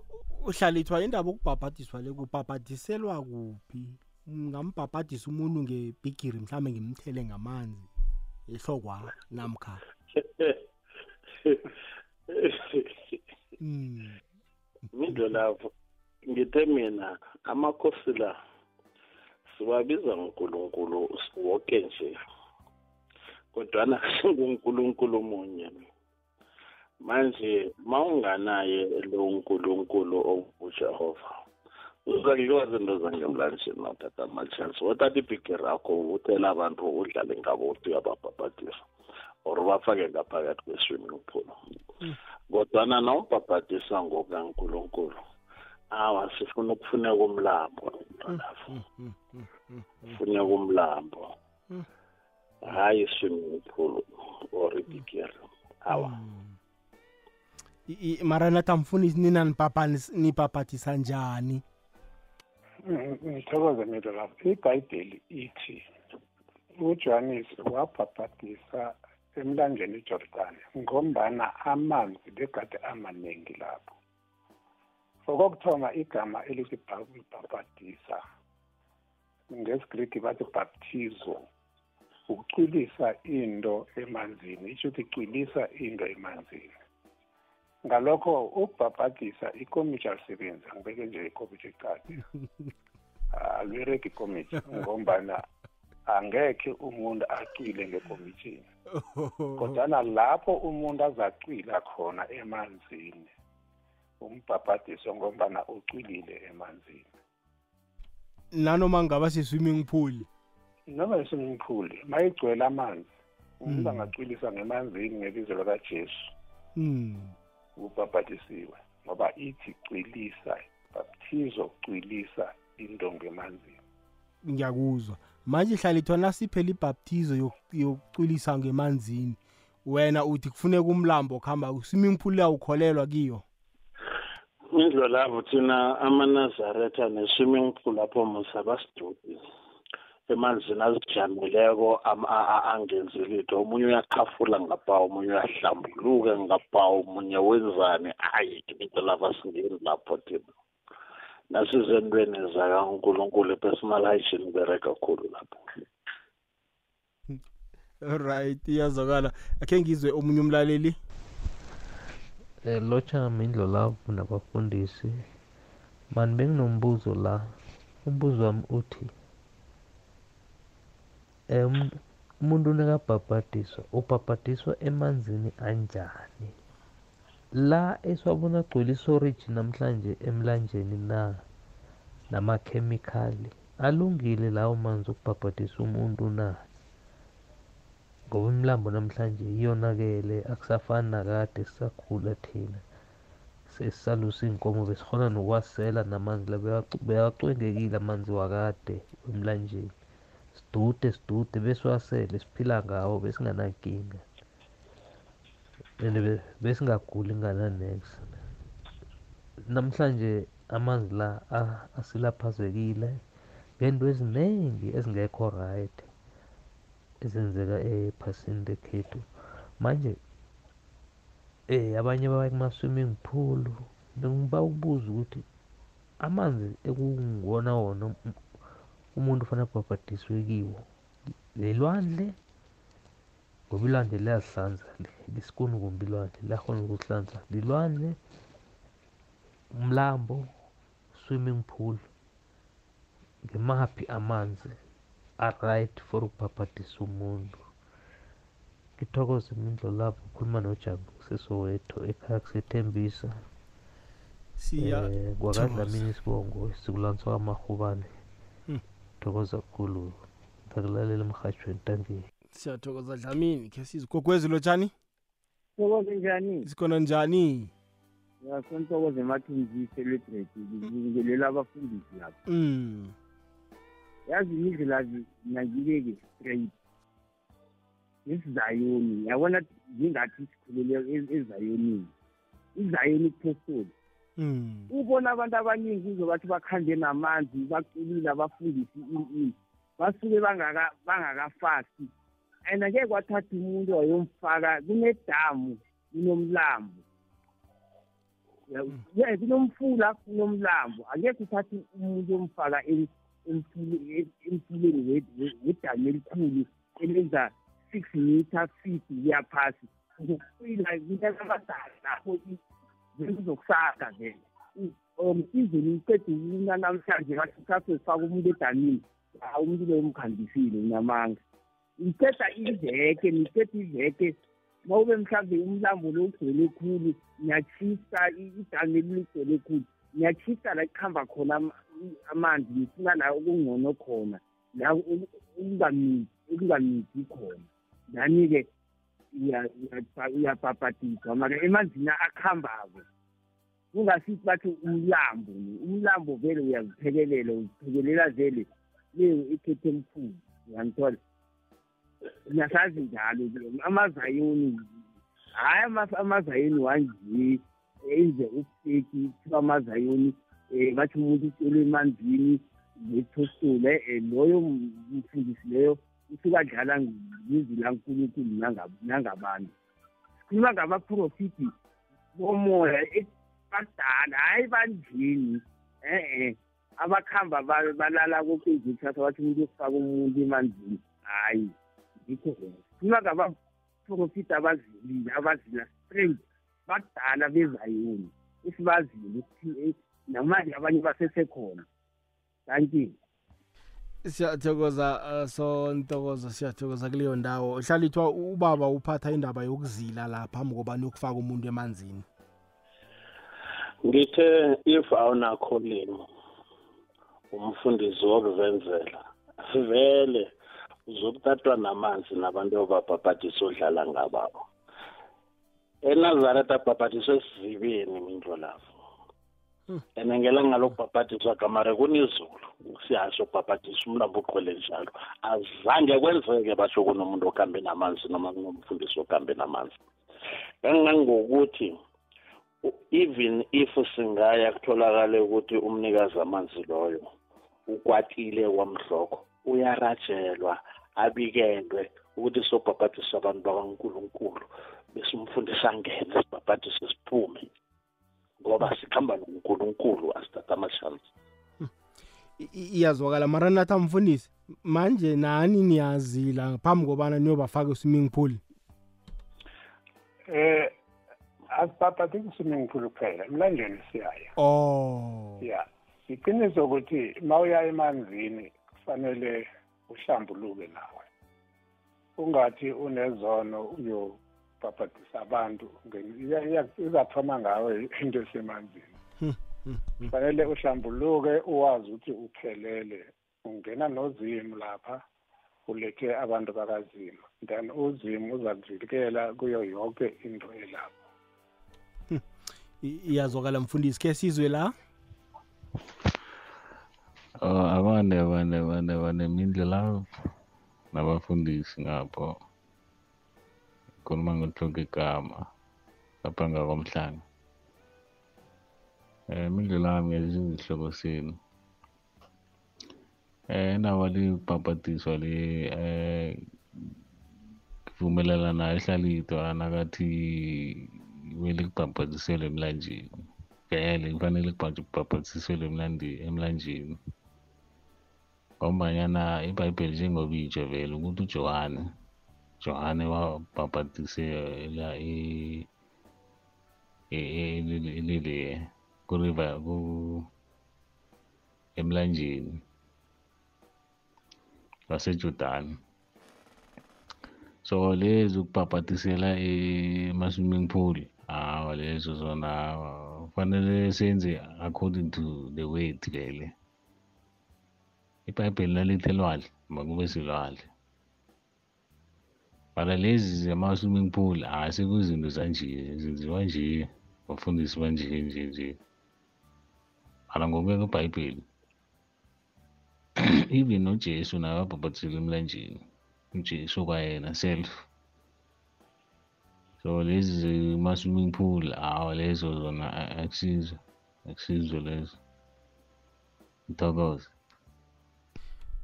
B: uhlalithwa indaba okubhabhadiswa le kubhabhadiselwa kuphi? Ngambhabhadisa umuntu ngebhigiri mhlawumbe ngimthele ngamanzi. Ehlokwa namkha mm.
D: midlo lapho ngithe mina amakhosi la siwabiza ngunkulunkulu woke nje kodwana ngunkulunkulu munye manje mawunganaye lo nkulunkulu ongujehova uzakudliwa zinto zangemlanjeni notata amachance wathatha ibhigiri rakho uthela abantu udlale ngabo uthi uyababhabhadisa or bafake ngaphakathi kwe-swimming pool. Kodwana nawubhabhadisa ngokankulunkulu awa sifuna ukufuneka umlambo lapho funeka umlambo. Hayi i-swimming pool or ibhigiri awa.
B: Mara nathi amfundisi nina nipapani- nipaphathisa njani?
C: Ngithokoze mina lapho. Ibhayibheli ithi ujohanis wabhabhadisa emlanjeni ijordani ngombana amanzi begade amaningi lapho. Okokuthoma igama elithi bhabhadisa ngesigriki bathi baptizo ukucwilisa into emanzini isho ukuthi cwilisa into emanzini. Ngalokho ukubhabhadisa ikomitshi alisebenzi angibeke nje ikomitshi ecade alibereki ikomitshi ngombana angekhe umuntu acwile ngekomitshini kodwana lapho umuntu azacwila khona emanzini umbhabhadiso ngombana ucwilile emanzini.
B: Nanoma ngaba se-swimming pool?
C: Noma e-swimming pool mayigcwele amanzi umuntu angacwilisa ngemanzini ngebizo likajesu
B: mm.
C: ubhabhadisiwe ngoba ithi cwilisa baptizo cwilisa into ngemanzini
B: ngiyakuzwa. Manje hlalithwa nasiphela ibhaptizo yok- yokucwilisa ngemanzini. Wena uthi kufuneka umlambo kuhamba u-swimming pool uyawukholelwa kiyo?
D: Indlo lapho thina amanazaretha ne-swimming pool lapho musa basidudi emanzini azijamileko am- a- a- angenzi litho omunye uyakhafula ngapha omunye uyahlambuluka ngapha omunye wenzani? Hayi into lapha singeni lapho thina. Nasizentweni zakankulunkulu i-personal hygiene bereka khulu lapho.
B: Right iyazwakala. Akhe ngizwe omunye umlaleli.
I: Eh locha mindlo lapho nabafundisi mani benginombuzo la. Umbuzo wami uthi em umuntu nakabhabhadiswa ubhabhadiswa emanzini anjani? La esiwabona agcwele isorage namhlanje emlanjeni na? Namakhemikhali? Alungile lawo manzi okubhabhadisa umuntu na? Ngoba imilambo namhlanje iyonakele akusafani nakade sisakhula thina. Sesisalusa iy'nkomo besikhona nokwasela namanzi la bewacu- bewacwengekile amanzi wakade emlanjeni. Sidude sidude besiwasele siphila ngawo besinganankinga. And be- besingaguli ngananex namhlanje amanzi la asilaphazekile. Ngento eziningi ezingekho right ezenzeka ephasini lekhethu. Manje eh abanye baya kuma-swimming pool. Bengiba ukubuza ukuthi amanzi ekungiwona wona umuntu fanele abhabhadiswe kiwo lelwandle ngoba ilwandle liyazihlanza lisikuni kumbi ilwandle liyakhona ukuhlanza lilwandle umlambo swimming pool ngimaphi amanzi a-right for ukubhabhadisa umuntu. Ngithokoze imindlo lapho ukhuluma nojabu sesoweto ekhaya kusethembisa. Um kwakadlamini isibongo isikulanisa kwamahubane
B: Hmm.
I: kkhulu ndakulalela emrhatshweni ntambeni
B: siyathokoza dlamini khe sizigogwezi lotshani
J: Thokoze njani?
B: sikhona njani
J: Ngiyasonthokoze mathi ngiyi-celebrate ngibingelela abafundisi lapho
B: mm.
J: Yazi indlela nangibeke straight. isizayoni yabona ngingathi sikhulele e- ezayonini izayoni kuphosoli
B: Mm.
J: Ubona abantu abaningi uzobathi bakhande namanzi baculile abafundisi ini basuke bangaka- bangakafasti and ake kwathatha umuntu wayomfaka kunedamu kunomlambo. Ya- ye kunomfula kunomlambo. Angeke uthathe umuntu omfaka em- emfule- em- emfuleni we- we- wedamu elikhulu elenza six meter feet kuya phasi. Uzokucila kunanamadala lapho i- zokusaka vele um izulu iqeda ukuna namhlanje kathi kuthathe sifake umuntu edamini hayi umuntu loyo umkhambisile unamanga iqeda iveke niqeda iveke mawube mhlawumbe umlambo lo ugcwele khulu niyachisa idami ligcwele khulu niyachisa la kuhamba khona ama- amanzi nifuna la okungcono khona la okungamithi khona. Nani-ke uyabhabhadiswa maka emanzini akuhambako kungasithi bathi umlambo ni umlambo vele uyaziphekelela uziphekelela vele leyo ekhethe emkhulu uyangithola? Ngiyasazi njalo amazayoni hhayi ama- amazayoni wanje enze ufeki kuthiwa amazayoni um bathi umuntu ucele emanzini nethostole um loyo mfundisi leyo usuke adlala ngizwi lankulunkulu nanga- nangabantu. Sikhuluma ngabaprofiti bomoya e- badala hhayi banjini e-e abakuhamba ba- balala kokuzithatha bathi umuntu yokufaka umuntu emanzini hhayi yikho sikhuluma ngabaprofiti abazilile abazila straight badala bezayoni esibazile ukuthi namanje abanye basesekhona. Kanti
B: siyathokoza uh, so ntokozo siyathokoza kuleyo ndawo. Hlalithwa ubaba uphatha indaba yokuzila la phambi kobani yokufaka umuntu emanzini?
D: Ngithe if awunakho limo umfundisi wokuvenzela vele uzokutatwa namanzi nabantu obabhabhadisa odlala ngababo. Enazaretha abhabhadiswa esizibeni mindlo lapho and ngelanga lokubhabhadiswa kamare kunizulu siyasho ukubhabhadisa umlambo uqwele njalo. Azange kwenzeke basho kunomuntu okambe namanzi noma kunomfundisi okambe namanzi. Kangangokuthi u- even if singaya kutholakale ukuthi umnikazi amanzi loyo ukwatile kwamhloko uyarajelwa abikelwe ukuthi sobhabhadisa abantu bakankulunkulu bese umfundisi angene sibhabhadise siphume. Ngoba sikhamba nonkulunkulu asithatha amashansi
B: I- i- iyazwakala. Mara nathi amfundisi manje nani niyazila phambi kobana niyobafaka i-swimming pool?
C: Eh asibhabhathi ku-swimming pool kuphela. Emlanjeni siyaya.
B: Oh.
C: Ya. Iqiniso ukuthi uma uya emanzini kufanele uhlambuluke nawe. Ungathi unezono uyobhabhadisa abantu izathoma ngawe into esemanzini.
B: Hmm, hmm, hmm.
C: kufanele uhlambuluke uwazi ukuthi uphelele ungena nozimu lapha ulethe abantu bakazimu. Then uzimu uza kuvikela kuyo yonke into elapho
B: iyazwakala mfundisi. Khe sizwe la?
K: Oh, abane abane abane banemindlela nabafundisi ngapho. Khuluma ngohloka igama lapha ngakwamhlanga um imindlela yami ngezizwe isihloko senu. Um indaba libhabhadiswa le um ngivumelana nayo ihlalidwa nakathi kumele kubhabhadiselwe emlanjeni. Vele kufanele kubhabhadiselwe emlandi emlanjeni. Ngombanyana ibhayibheli njengoba itsho vele ukuthi ujohane johane wabhabhatisela ilile kuriver ku emlanjeni wasejordani so lezi ukubhabhatisela ema-swimming pool hawa lezo zona kufanele senze according to the word vele ibhayibheli lalithi elwandle makube silwandle mara lezi zema-swimming pool. Asekuzinto zanje zenziwa nje bafundisi banje nje nje. Mara ngokubeka ebhayibheli even nojesu naye wabhabhatisela emlanjeni ujesu kwayena self. So lezi zema-swimming pool awa lezo zona akusizo akusizo lezo. Ngithokoze.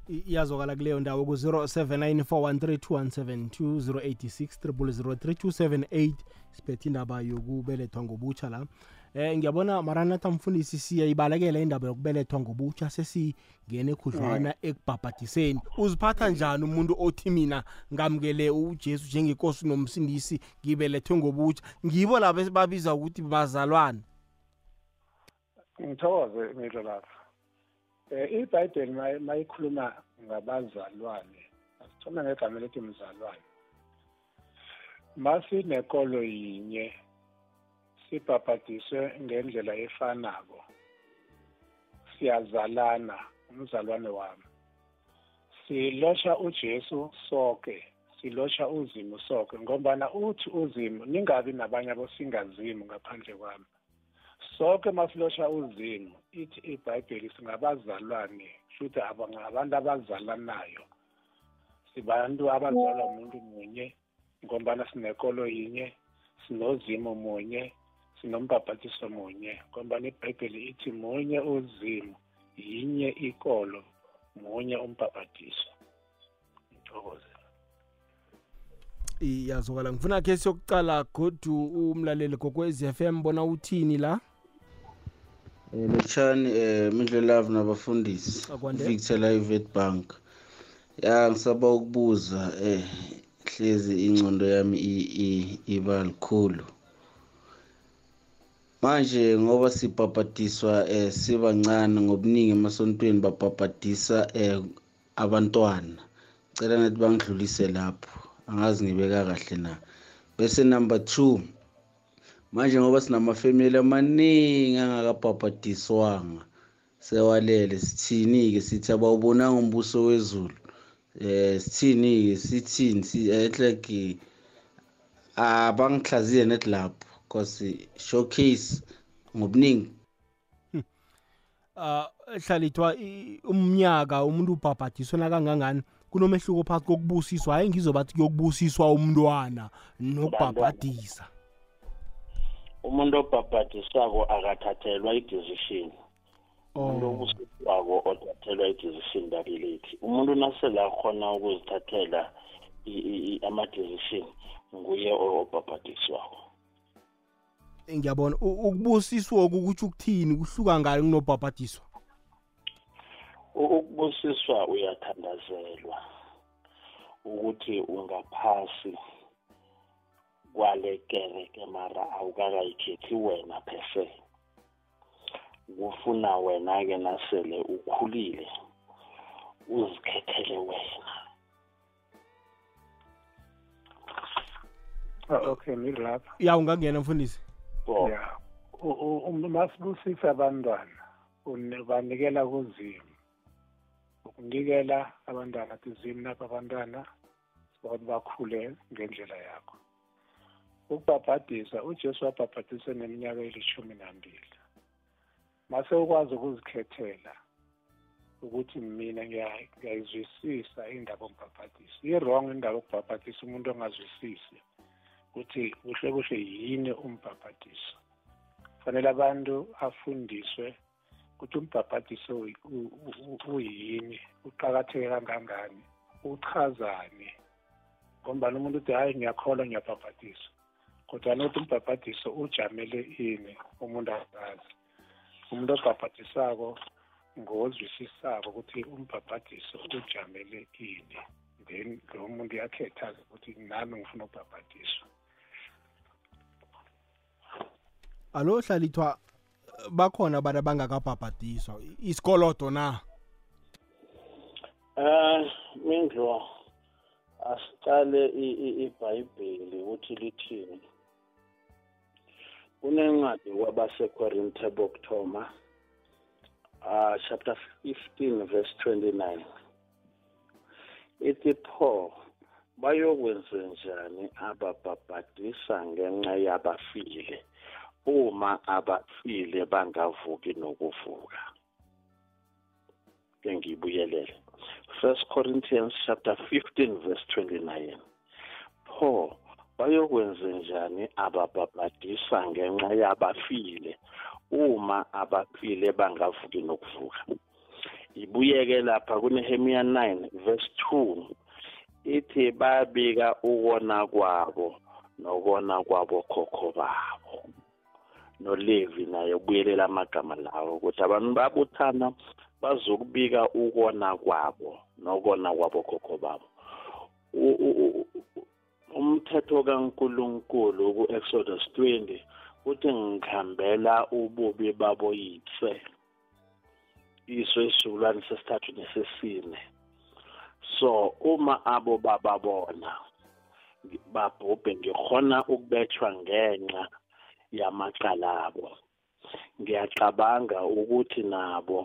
B: Iyazwakala kuleyo ndawo ku-0794132172 086 siphethe indaba yokubelethwa ngobutsha la. Eh ngiyabona maranatha mfundisi siyayibalekela indaba yokubelethwa ngobutsha sesingene khudlwana ekubhabhadiseni. Uziphatha njani umuntu othi mina ngamukele ujesu njengekosi nomsindisi ngibelethwe ngobutsha? Ngibo labo babiza ukuthi bazalwane?
C: Ngithokoze ngitho lapha um ibhayibheli mayikhuluma ngabazalwane asithome ngegama elithi mzalwane. Masinekolo yinye sibhabhadiswe ngendlela efanako. Siyazalana umzalwane wami. Silosha ujesu soke silosha uzimu soke ngombana uthi uzimu ningabi nabanye abosingazimu ngaphandle kwami. Sonke masilosha uzimu ithi ibhayibheli singabazalwane futhi abantu abazalanayo sibantu abazalwa umuntu munye ngombana sinekolo yinye sinozimu munye sinombhabhatiso munye ngombana ibhayibheli ithi munye uzimu yinye ikolo munye umbhabhatiso ngithokoze.
B: Iyazwakala. Ngifuna khe siyokucala godu umlaleli gokwez f m bona uthini la?
L: Lotshani eh mindlo love nabafundisi. Victor Live Bank. Ya ngisaba ukubuza eh hlezi ingcondo yami iba likhulu. Manje ngoba sibhabhadiswa eh sibancane ngobuningi emasontweni babhabhadisa eh abantwana. Cela nathi bangidlulise lapho. Angazi ngibeka kahle na. Bese number 2 manje ngoba sinamafemeli amaningi angakabhabhadiswanga sewalele sithini-ke? Sithi abawubonanga umbuso wezulu. Eh sithini-ke? Sithini? Si- eh, abangihlaziye net lapho cause showcase ngobuningi.
B: Uh hlalithwa i- umnyaka umuntu ubhabhadiswa nakangangani kunomehluko phakathi kokubusiswa hayi ngizobathi kuyokubusiswa umntwana nokubhabhadisa
D: umuntu obhabhadiswako akathathelwa i-decision. Umuntu obusiswako othathelwa i-decision babelethi umuntu nasele akhona ukuzithathela i- i- i- ama-decision nguye obhabhadiswako
B: ngiyabona. U- ukubusiswa kukutsho ukuthini kuhluka ngani kunobhabhadiswa
D: U- ukubusiswa uyathandazelwa ukuthi ungaphasi kwale kereke mara awukakayikhethi wena phese kufuna wena-ke nasele ukhulile uzikhethele wena.
C: Okay ngilapha.
B: Ya ungangena mfundisi.
C: Ya. Masibusisa abantwana banikela kuzimu. Ukunikela abantwana athi zimu napha abantwana ukuthi bakhule ngendlela yakho. Ukubhabhadisa ujesu wabhabhadisa neminyaka elishumi nambili. Mase ukwazi ukuzikhethela ukuthi mina ngiya- ngiyayizwisisa indaba yombhabhadisa i-wrong indaba yokubhabhadisa umuntu ongazwisisi ukuthi kuhle kuhle yini umbhabhadiso fanele abantu afundiswe ukuthi umbhabhadiso uyi- u- u- u- uyini uqakatheke kangangani uchazani ngombani umuntu uthi hayi ngiyakholwa ngiyabhabhadisa kodwa nokuthi umbhabhadiso ujamele ini umuntu akazi umuntu obhabhadisako ngozwisisako ukuthi umbhabhadiso ujamele ini. Then lo muntu uyakhetha ukuthi nami ngifuna ukubhabhadiswa.
B: Alo hlalithwa bakhona abantu abangakabhabhadiswa. Isikolodo na?
D: Eh mindlo asicale iBhayibheli ukuthi lithini. Kunencwadi kwabasekorinte bokuthoma uh, chapter 15 verse 29 ithi pho bayokwenze njani ababhabhadisa ngenxa yabafile? Uma abafile bangavuki nokuvuka ke ngiyibuyelele first corinthians chapter 15 verse 29 pho bayokwenze njani ababhabhadisa ngenxa yabafile? Uma abaphile bangavuki nokuvuka. Ibuyeke lapha kunehemiya 9 verse 2 ithi babika ukona kwabo nokona kwabo khokho babo. Nolevi naye ubuyelela amagama lawo ukuthi abantu babuthana bazokubika ukona kwabo nokona kwabo khokho babo umthetho kaNkuluNkulu ku-Exodus 20 uthi ngikhambela ububi babo yitse. Iso isizukulwane sesithathu nesesine. So uma abo bababona babhubhe ngikhona ukubethwa ngenxa yamacala abo. Ngiyacabanga ukuthi nabo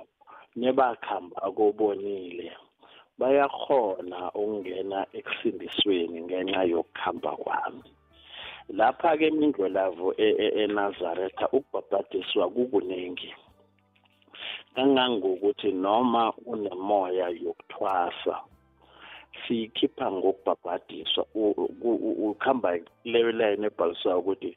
D: nebakhamba kobonile. Bayakhona ukungena ekusindisweni ngenxa yokukhamba kwami. Lapha-ke imindlelavu enazaretha ukubhabhadiswa kukuningi kangangokuthi noma unemoya yokuthwasa siyikhipha ngokubhabhadiswa ukuhamba leyo line ebhalisayo ukuthi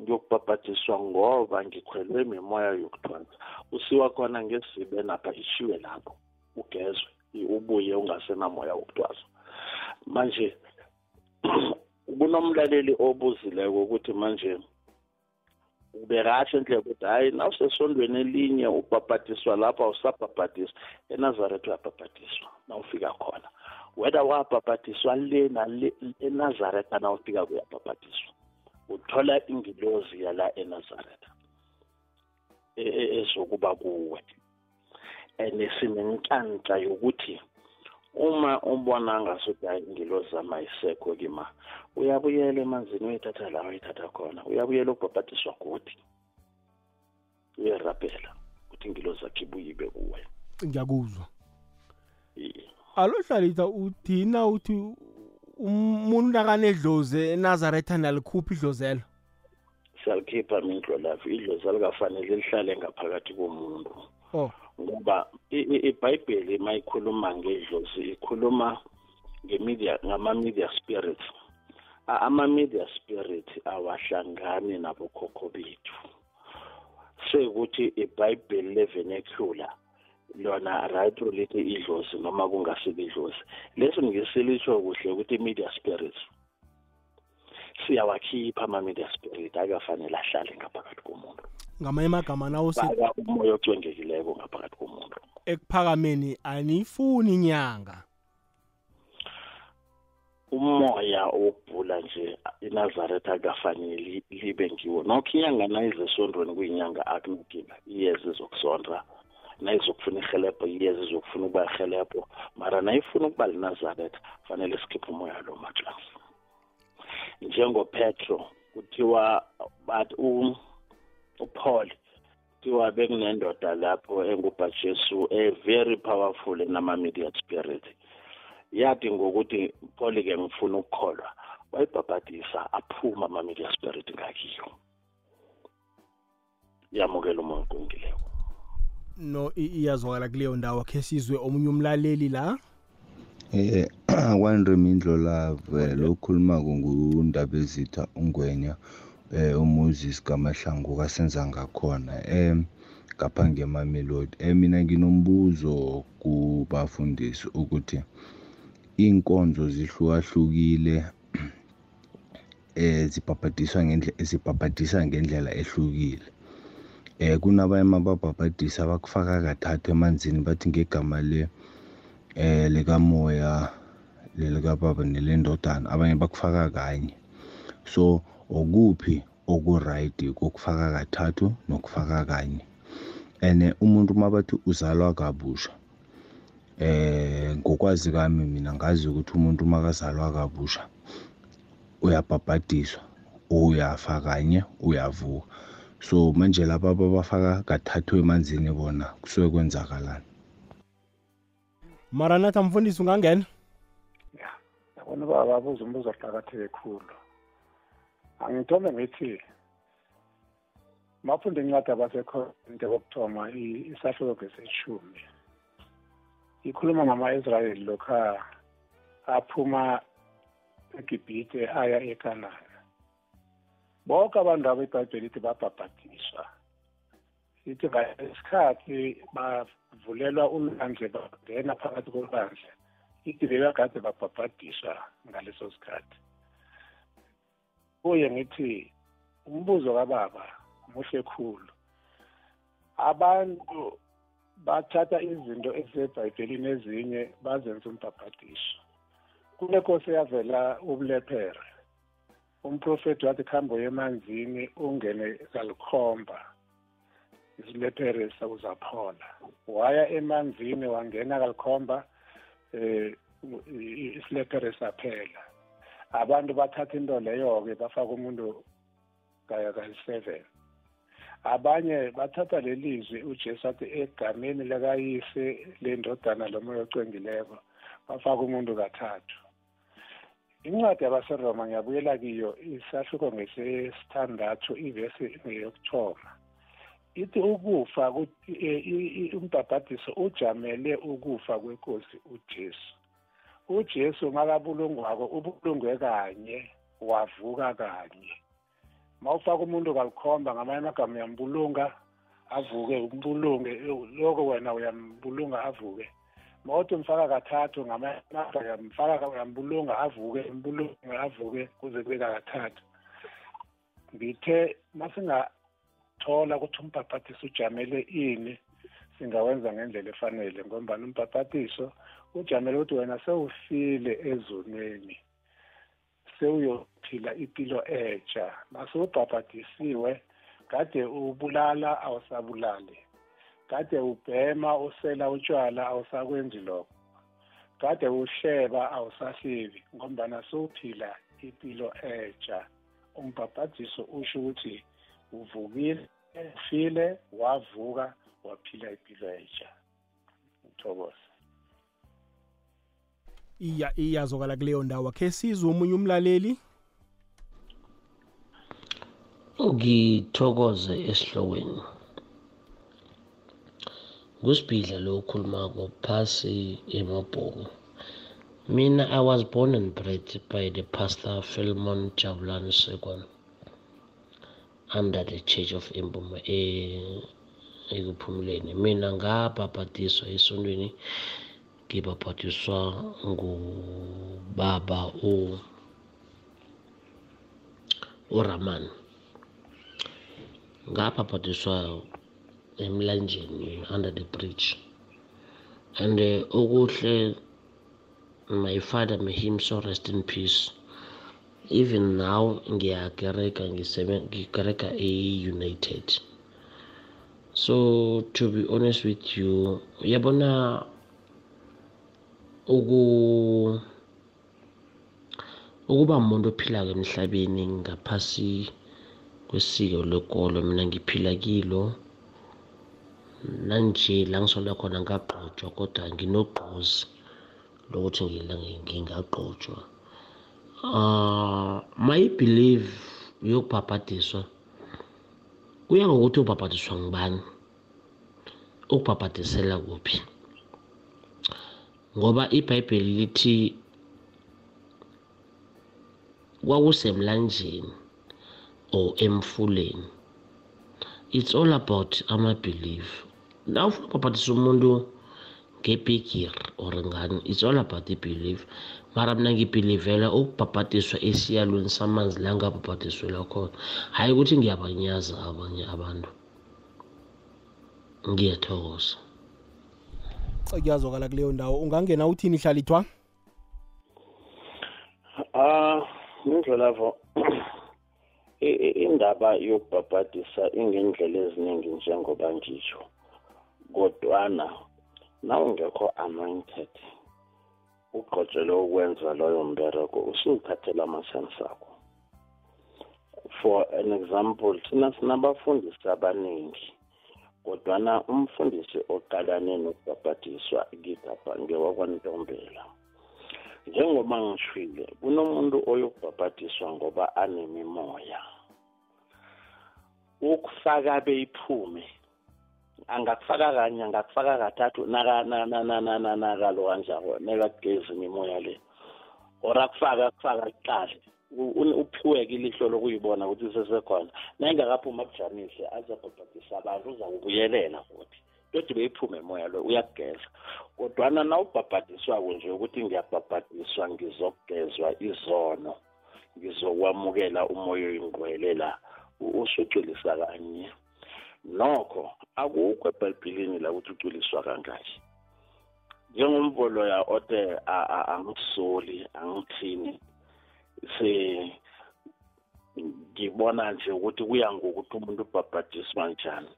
D: ngiyokubhabhadiswa ngoba ngikhwelwe mimoya yokuthwasa. Usiwa khona ngesibe napha ishiwe lapho ugezwe. Ubuye ungasenamoya wokuthwasa manje kunomlaleli obuzileko ukuthi manje ubekahle endlela ukuthi hhayi nawusesondweni elinye ubhabhadiswa lapho awusabhabhadiswa enazaretha uyabhabhadiswa nawufika khona. Whether wabhabhadiswa le nale enazaretha nawufika kuyabhabhadiswa uthola ingilozi yala enazaretha ezokuba kuwe. And sinenhlanhla yokuthi uma ubona ngasuthi hayi ingilozi zami ayisekho kima uyabuyela emanzini uyithatha la uyithatha khona uyabuyela ukubhabhadiswa godi uyarabhela ukuthi ingilozi zakhe ibuyibe kuwe.
B: Ngiyakuzwa. Alo hlalisa uthina uthi umuntu nakanedlozi enazaretha nalikhuphi idlozelo
D: siyalikhipha mindlo lafi idlozi alikafanele lihlale ngaphakathi komuntu.
B: Oh.
D: Ngoba ibhayibheli mayikhuluma ngedlozi ikhuluma ngemedia ngama-media spirits ama-media spirit awahlangani nabokhokho bethu. Sekuthi ibhayibheli le-vernacular lona right lithi idlozi noma kungasiko idlozi. Lesi ngisilitsho kuhle ukuthi i-media spirits siyawakhipha ama-media spirit akafanele ahlale ngaphakathi komuntu.
B: Ngamanye amagama nawusi
D: baka umoya ocwengekileko ngaphakathi komuntu.
B: Ekuphakameni aniyifuni inyanga.
D: Umoya wokubhula nje inazaretha akafanele libe ngiwo. Nokho inyanga nayize esondweni kuyinyanga akunakinga iyeza izokusonda nayizokufuna ihelebho iyeza izokufuna ukuba ihelebho mara nayifuna ukuba linazaretha fanele sikhiphe umoya lo maklasi njengopetro kuthiwa but uPaul. Kuthiwa bekunendoda lapho enguBajesu a very powerful enama-media spirit. Yathi ngokuthi Paul ke ngifuna ukukholwa. Wayibhabhadisa aphuma ama-media spirit ngakiyo. Yamukela umoya oqongileko
B: no iyazwakala kuleyo ndawo khe sizwe omunye umlaleli la?
M: Eh akwanremindlo lave lokhulumako ngundaba ezitha ungwenya. eh uMoses Gamahlangu kasenza ngakhona eh ngapha ngemamelodi eh mina nginombuzo kubafundisi ukuthi inkonzo zihlukahlukile eh zibhabhadiswa zibhabhadisa ngendlela ehlukile. Eh kunabanye amababhabhadisi abakufaka kathathu emanzini bathi ngegama eh likamoya lelikababa nelendodana abanye bakufaka kanye. So okuphi okurayidi kokufaka kathathu nokufaka kanye. And umuntu mabathi uzalwa kabusha eh ngokwazi kami mina ngazi ukuthi umuntu makazalwa kabusha uyabhabhadiswa uyafa kanye uyavuka. So manje laba abafaka kathathu emanzini bona kusuke kwenzakalani?
B: Maranatha mfundisi ungangena?
C: Yabona baba babuza umbuzo oqakatheke khulu. Angithombe ngithi mafunde incwadi abasekhonte kokuthoma isahluko ngeseshumi ikhuluma ngama-israyeli lokha aphuma egibhite aya ekanani bonke abantu abo ibhayibheli ithi babhabhadiswa ithi ngesikhathi bavulelwa ulwandle bangena phakathi kolwandle ithi bebakade babhabhadiswa ngaleso sikhathi. Kuye ngithi umbuzo kababa muhle khulu. Abantu bathatha izinto ezisebhayibhelini ezinye bazenza umbhabhadisho kule nkosi yavela ubulephere umprofeti wathi kuhambe uye emanzini ungene kalikhomba isilephere sawuzaphola. Waya emanzini wangena kalikhomba eh isilephere saphela. Abantu bathatha into leyo-ke bafaka umuntu kayi-seven abanye bathatha lelizwi ujesu athi egameni lakayise lendodana lomoya ocwengileko bafaka umuntu kathathu. Incwadi yabaseroma ngiyabuyela kiyo isahluko ngesesithandathu ivesi ngeyokuthoma. Ithi ukufa umbhabhadiso ujamele ukufa kwenkosi ujesu. Ujesu makabulungwako ubulungwe kanye wavuka kanye. Mawufaka umuntu kalikhomba ngamanye amagama uyambulunga avuke umbulunge loko wena uyambulunga avuke. Mawuthi umfaka kathathu ngamanye amagama uyamfaka uyambulunga avuke umbulunge avuke kuze kube kathathu. Ngithe masingathola ukuthi umbhabhatiso ujamele ini singawenza ngendlela efanele ngombani umbhabhatiso ujamele ukuthi wena sewufile ezonweni sewuyophila impilo entsha masewubhabhadisiwe kade ubulala awusabulali. Kade ubhema usela utshwala awusakwenzi lokho. Kade uhleba awusahlebi ngombana sewuphila impilo entsha umbhabhadiso usho ukuthi uvukile ufile wavuka waphila impilo entsha. Ngithokoza
B: iya iyazokala kuleyo ndawo. Khe sizwe omunye umlaleli?
N: Ngithokoze esihlokweni. Kusibhidla lo ukhulumako phasi emabhoko. Mina i was born and bred by the pastor Philemon Jabulani Sekwan under the church of Impuma ekuphumuleni. Mina ngabhabhadiswa esontweni ngibhabhadiswa ngubaba uRaman. Ngabhabhadiswa emlanjeni under the bridge. And uh, okuhle my father may him so rest in peace. Even now ngiyakereka ngikereka e-united. So to be honest with you uyabona uku ukuba umuntu ophilayo emhlabeni ngaphasi kwesiko lekolo mina ngiphila kilo nanje la ngisola khona ngagqotshwa kodwa nginogqozi lokuthi ngingagqotshwa. Uh my belief yokubhabhadiswa kuya ngokuthi ubhabhadiswa ngibani ukubhabhadisela kuphi? Ngoba ibhayibheli lithi kwakusemlanjeni or emfuleni. It's all about ama-belief. Na ufuna ubhabhadisa umuntu ngebhigiri or ngani it's all about i-belief mara mina ngibhilivela ukubhabhadiswa esiyalweni samanzi la ngabhabhadiswela khona. Hhayi ukuthi ngiyabanyaza abanye abantu. Ngiyathokoza.
B: Kuyazwakala kuleyo ndawo. Ungangena uthini hlalithwa
D: ah indlelavo indaba yokubhabhadisa ingendlela eziningi njengoba ngisho kodwana nawungekho anointed ugqotshelwe ukwenza loyo mbereko usuzithathela amasensi akho. For an example thina sinabafundisi abaningi kodwana umfundisi oqalane nokubhabhadiswa ngigapha ngewakwantombela njengoba ngishwile kunomuntu oyokubhabhadiswa ngoba anemimoya ukufaka beyiphume angakufaka kanye angakufaka kathathu nakalo kanjako nekagezi imimoya le. Or akufaka akufaka kuqale uphiwe-ke ilihlo lokuyibona ukuthi sesekhona nayingakaphumi akujamise azabhabhadisa abantu uza kubuyelela futhi. Todi beyiphume moya lo uyakugeza. Kodwana na ubhabhadiswako nje ukuthi ngiyabhabhadiswa ngizokugezwa izono ngizokwamukela umoya oyingcwele la usuculisa kanye. Nokho akukho ebhayibhilini la ukuthi uculiswa kangaki. Njengomvolo ya ote angisoli angithini se ngibona nje ukuthi kuya ngokuthi umuntu ubhabhadiswa njani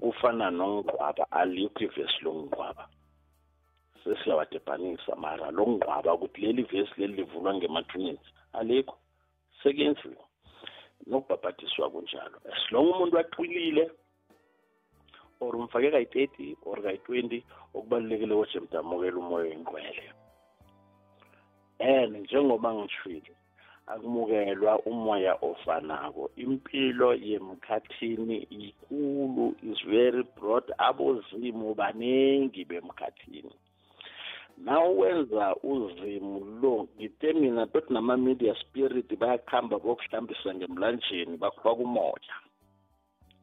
D: kufana nongqwaba alikho ivesi longqwaba sesiyawadebanisa mara longqwaba ukuthi leli vesi leli livulwa ngemathuneni alikho. Sekuyenziwa nokubhabhadiswa kunjalo. As long umuntu aqilile or umfake kayi-thirty or kayi-twenty okubalulekile ukuthi mdamukele umoya oyingqwele and njengoba ngishwile akumukelwa umoya ofanako. Impilo yemkhathini ikulu is very broad. Abozimu baningi bemkhathini. Nawenza uzimu lo ngitemina tothi nama-media spirit bayakuhamba bokuhlambisa ngemlanjeni bakufaka umoya.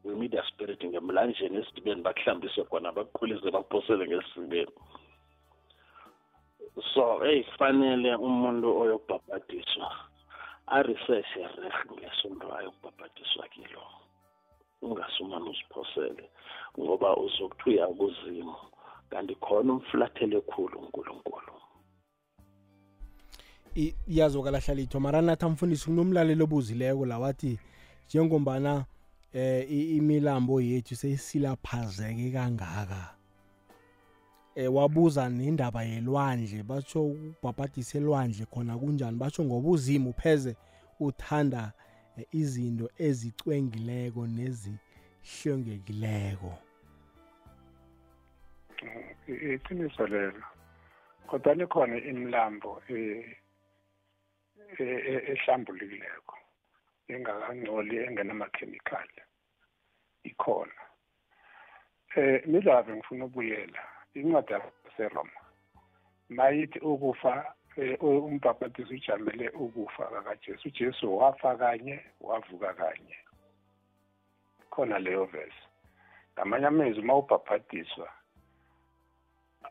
D: We-media spirit ngemlanjeni esidibeni bakuhlambise khona bakukhulise bakuphosele ngesibeni. So eyi kufanele umuntu oyokubhabhadiswa aresearche reh ngesonto ayokubhabhadiswa kilo ungasumane uziphosele ngoba uzokuthi uya kuzimu kanti khona umfulathele khulu unkulunkulu
B: iyazwakala hlalithwa mara nathi amfundisi kunomlalelo obuzileko la wathi njengombana eh imilambo yethu sesilaphazeke kangaka eh wabuza nendaba yelwandle batsho ukubhabhadisa elwandle khona kunjani? Batsho ngoba uzimo pheze uthanda izinto ezicwengileko nezihlongekileko
C: iqiniso lelo kodwa likhona imilambo ehlambulukileko engakangcoli engenamakhemikhali ikhona. Eh midlave ngifuna ukubuyela incwadi yaseroma mayithi ukufa umbhabhadisi ujamele ukufa kakajesu ujesu wafa kanye wavuka kanye. Khona leyo vesi ngamanye amezwi uma ubhabhadiswa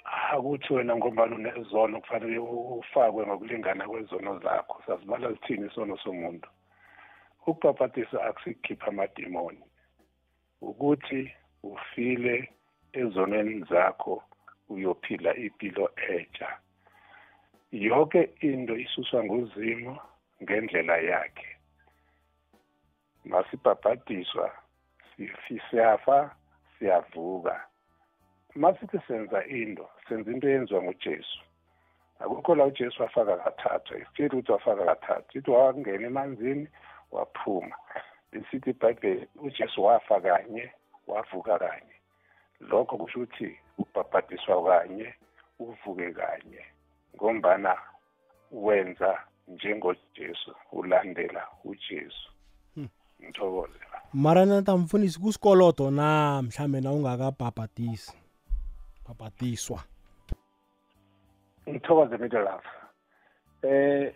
C: akuthi wena ngombani unezono kufanele ufakwe ngokulingana kwezono zakho. Sazibala zithini isono somuntu? Ukubhabhadisa akusikhipha amadimoni. Ukuthi ufile ezonweni zakho uyophila impilo entsha. Yonke into isuswa nguzimo ngendlela yakhe. Masibhabhadiswa siyafa siyavuka. Masithi senza into senza into eyenziwa ngujesu. Akukho la ujesu wafaka kathathu isitsheli ukuthi wafaka kathathu. Ithi wangena emanzini waphuma. Lisithi ibhayibheli ujesu wafa kanye wavuka kanye. Lokho kusho ukuthi ubhabhadiswa kanye uvuke kanye. Ngombana wenza njengojesu ulandela ujesu. Ngithokoze.
B: Mara natamfundisi kusikolodo na? Mhlambe na ungakabhabhadisi bhabhadiswa
C: ngithokoze middlelove eh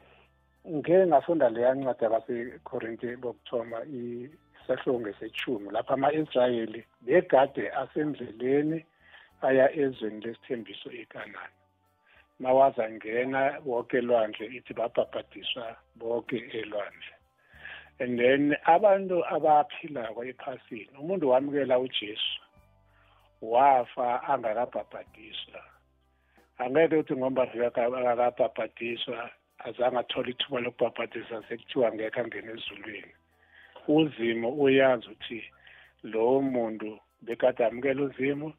C: ngeke ngafunda leya ncwadi abasekorinte bokuthoma isahlonge sechumi lapha ama-israyeli begade asendleleni aya ezweni lesithembiso ekanani mawaza ngena bonke elwandle ithi babhabhadiswa bonke elwandle. And then abantu abaphilako ephasini umuntu wamukela ujesu. Wafa angakabhabhadiswa angeke uthi ngoba akakabhabhadiswa azange athole ithuba lokubhabhadisa sekuthiwa ngekho angena ezulwini. Uzimo uyazi ukuthi lowo muntu bekade amukela uzimo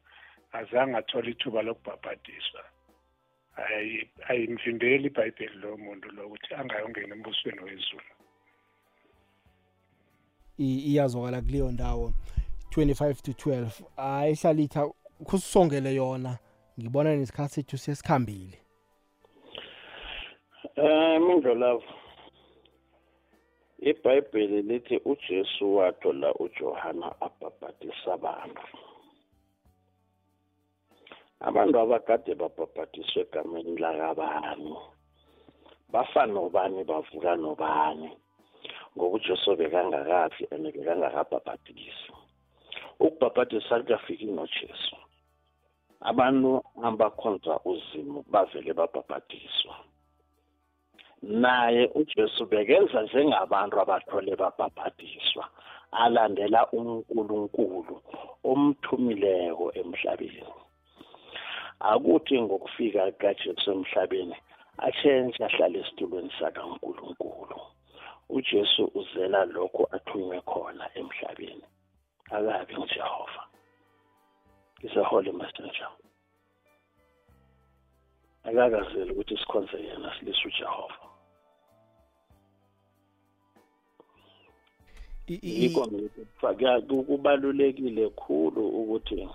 C: azange athole ithuba lokubhabhadiswa ayimvimbeli ibhayibheli lowo muntu lo ukuthi angayongena embusweni wezulu.
B: Iyazwakala kuleyo ndawo. 25 to 12 hayi hlalitha kusongele yona ngibona nesikhathi sethu sesikhambile.
D: Um mindlolavu ibhayibheli lithi ujesu wathola ujohana abhabhadisa abantu. Abantu abakade babhabhadiswe egameni lakabani? Bafana nobani bavuka nobani? Ngoba ujesu bekangakafi and bekangakabhabhadisi ukubhabhadisa kuyafiki nojesu abantu abakhonza uzimo bavele babhabhadiswa. Naye ujesu bekenza njengabantu abathole babhabhadiswa alandela unkulunkulu omthumileko emhlabeni. Akuthi ngokufika kajesu emhlabeni atshentshe ahlale esitulweni sakankulunkulu. Ujesu uzela lokho athunywe khona emhlabeni. Akabi ngijehova is a holy messenger akakazeli ukuthi sikhonze yena silise ujehova. Yikho kubalulekile khulu ukuthi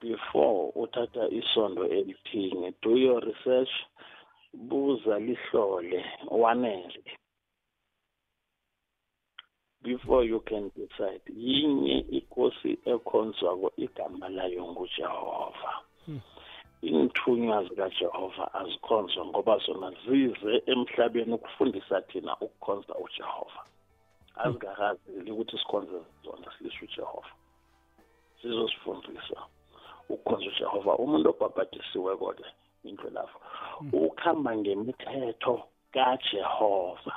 D: before uthatha isondo elithini do your research buza lihlole wanele. Before you can decide yinye inkosi ekhonzwako igama layo ngujehova. Inthunywa zikajehova azikhonzwa ngoba zona zize emhlabeni ukufundisa thina ukukhonza ujehova. Azingakazeli ukuthi sikhonze zona silise ujehova. Sizosifundisa ukukhonza ujehova. Umuntu obhabhadisiweko-ke into lapho ukuhamba ngemithetho kajehova.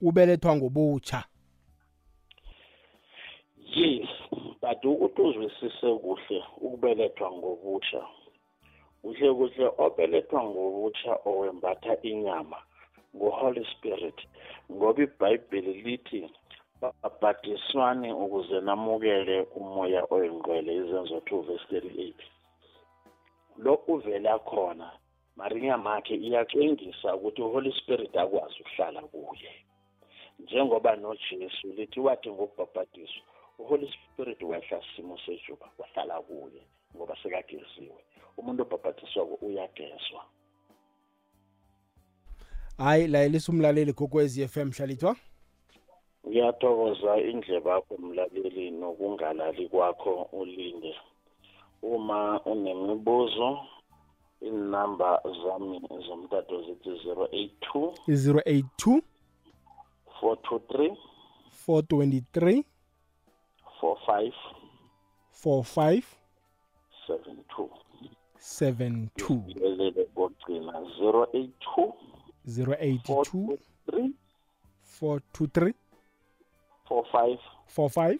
B: Ubelethwa ngobutsha.
D: Yes but ukuthi uzwisise kuhle ukubelethwa ngobutsha. Kuhle kuhle obelethwa ngobutsha owembatha inyama ngo-holy spirit ngoba ibhayibheli lithi babhadiswane ukuze namukele umoya oyingcwele izenzo 2 verse 38 lo uvela khona mari inyama yakhe iyacengisa ukuthi uholy spirit akwazi ukuhlala kuye. Njengoba nojesu lithi wathi ngokubhabhadiswa uholy spirit wehla simo sejuba wahlala kuye ngoba sekageziwe. Umuntu obhabhadiswako uyagezwa.
B: Hayi layelisa umlaleli gokwezi FM hlalithwa
D: ngiyathokoza indleba yakho mlaleli nokungalali kwakho ulinde. Uma unemibuzo inamba zami zomtato zithi 082
B: 082
D: 423
B: 423
D: four
B: five
D: four
B: five
D: seven two. seven two. Kokugcina zero
B: eight
D: two
B: zero
D: eight
B: two
D: three
B: four two three four five four five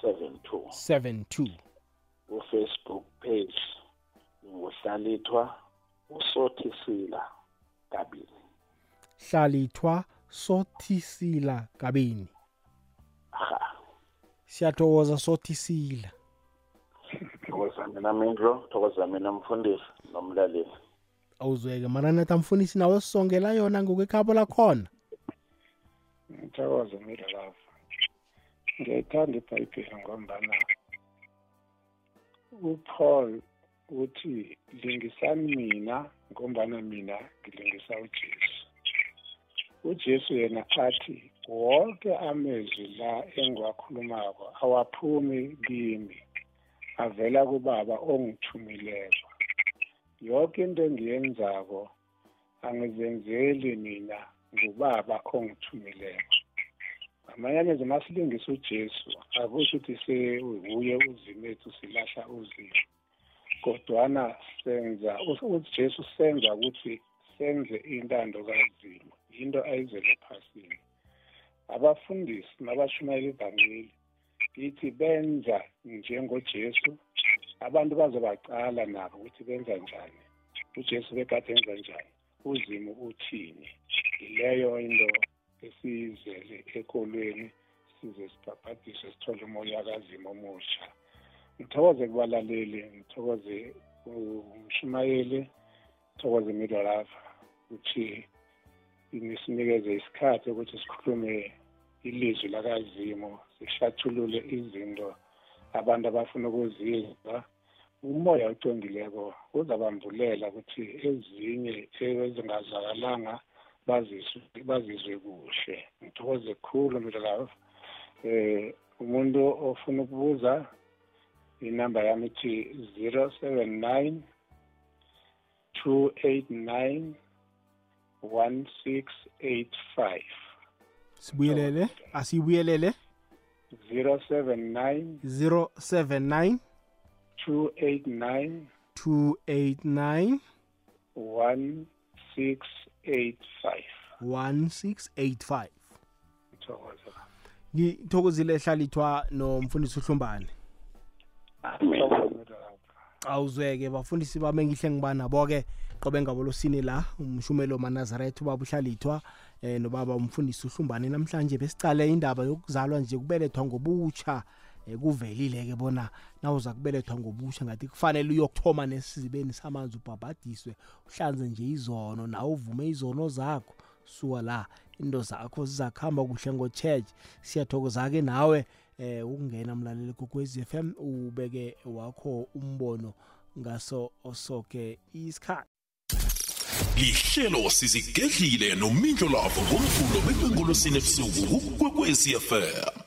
B: seven two. seven two.
D: Ufacebook page nguhlalithwa usothisila kabini.
B: Hlalithwa sothisila kabini.
D: Aha.
B: Siyathokoza sothisila
D: thokoza mina mindlo thokoza mina mfundisi nomlaleli.
B: Awuzweke maranatha mfundisi nawe sisongela yona ngokwekhabo lakhona.
C: Ngithokoze midlalafa ngiyayithanda ibhayibheli ngombana upaul uthi lingisani mina ngombana mina ngilingisa ujesu. Ujesu yena athi wonke amezwi la engiwakhulumako awaphumi kimi avela kubaba ongithumileko. Yonke into engiyenzako angizenzeli mina ngubaba ongithumileko. Ngamanye amezwi masilingisa ujesu akusho ukuthi sewuye uzimethu silahla uzimo kodwana senza ujesu senza ukuthi senze intando kazimo yinto ayizele ephasini. Abafundisi nabashumayela ivangeli ithi benza njengojesu abantu bazobacala nabo ukuthi benza njani. Ujesu bekade enza njani. Uzimu uthini? Ileyo into esiyizele ekolweni size sibhabhadiswe sithole umoya kazimu omusha. Ngithokoze kubalaleli ngithokoze umshumayeli ngithokoze midolafa ukuthi nisinikeze isikhathi ukuthi sikhulume ilizwi lakazimu sihlathulule izinto abantu abafuna ukuzizwa umoya ocongileko uzabambulela ukuthi ezinye ezingazwakalanga bazizwe kuhle. Ngithokoze kukhulu mntakazi eh umuntu ofuna ukubuza inamba yami ithi 079 289 1685
B: sibuyelele? Asiyibuyelele
C: 079
B: 079
C: 289
B: 289
C: 1685
B: 1685
C: ngithokoza
B: ngithokozile ehlalithwa nomfundisi uhlumbane awuzweke bafundisi bami engihle ngibana boke qobe ngabolosini la umshumelo manazaretha ubaba uhlalithwa eh nobaba umfundisi uhlumbane namhlanje besicale indaba yokuzalwa nje kubelethwa ngobutsha eh, kuvelile ke bona nawuza kubelethwa ngobutsha ngathi kufanele uyokuthoma nesizibeni samanzi ubhabhadiswe uhlanze nje izono nawe uvume izono zakho suka la into zakho zizakuhamba kuhle ngo-church siyathokoza ke nawe eh ukungena mlaleli kokwez FM ubeke wakho umbono ngaso osoke isikhathi.
A: Lihlelo sizigedlile nomindlo lavo ngomvulo bekwengolosini ebusuku kukwekwezi fm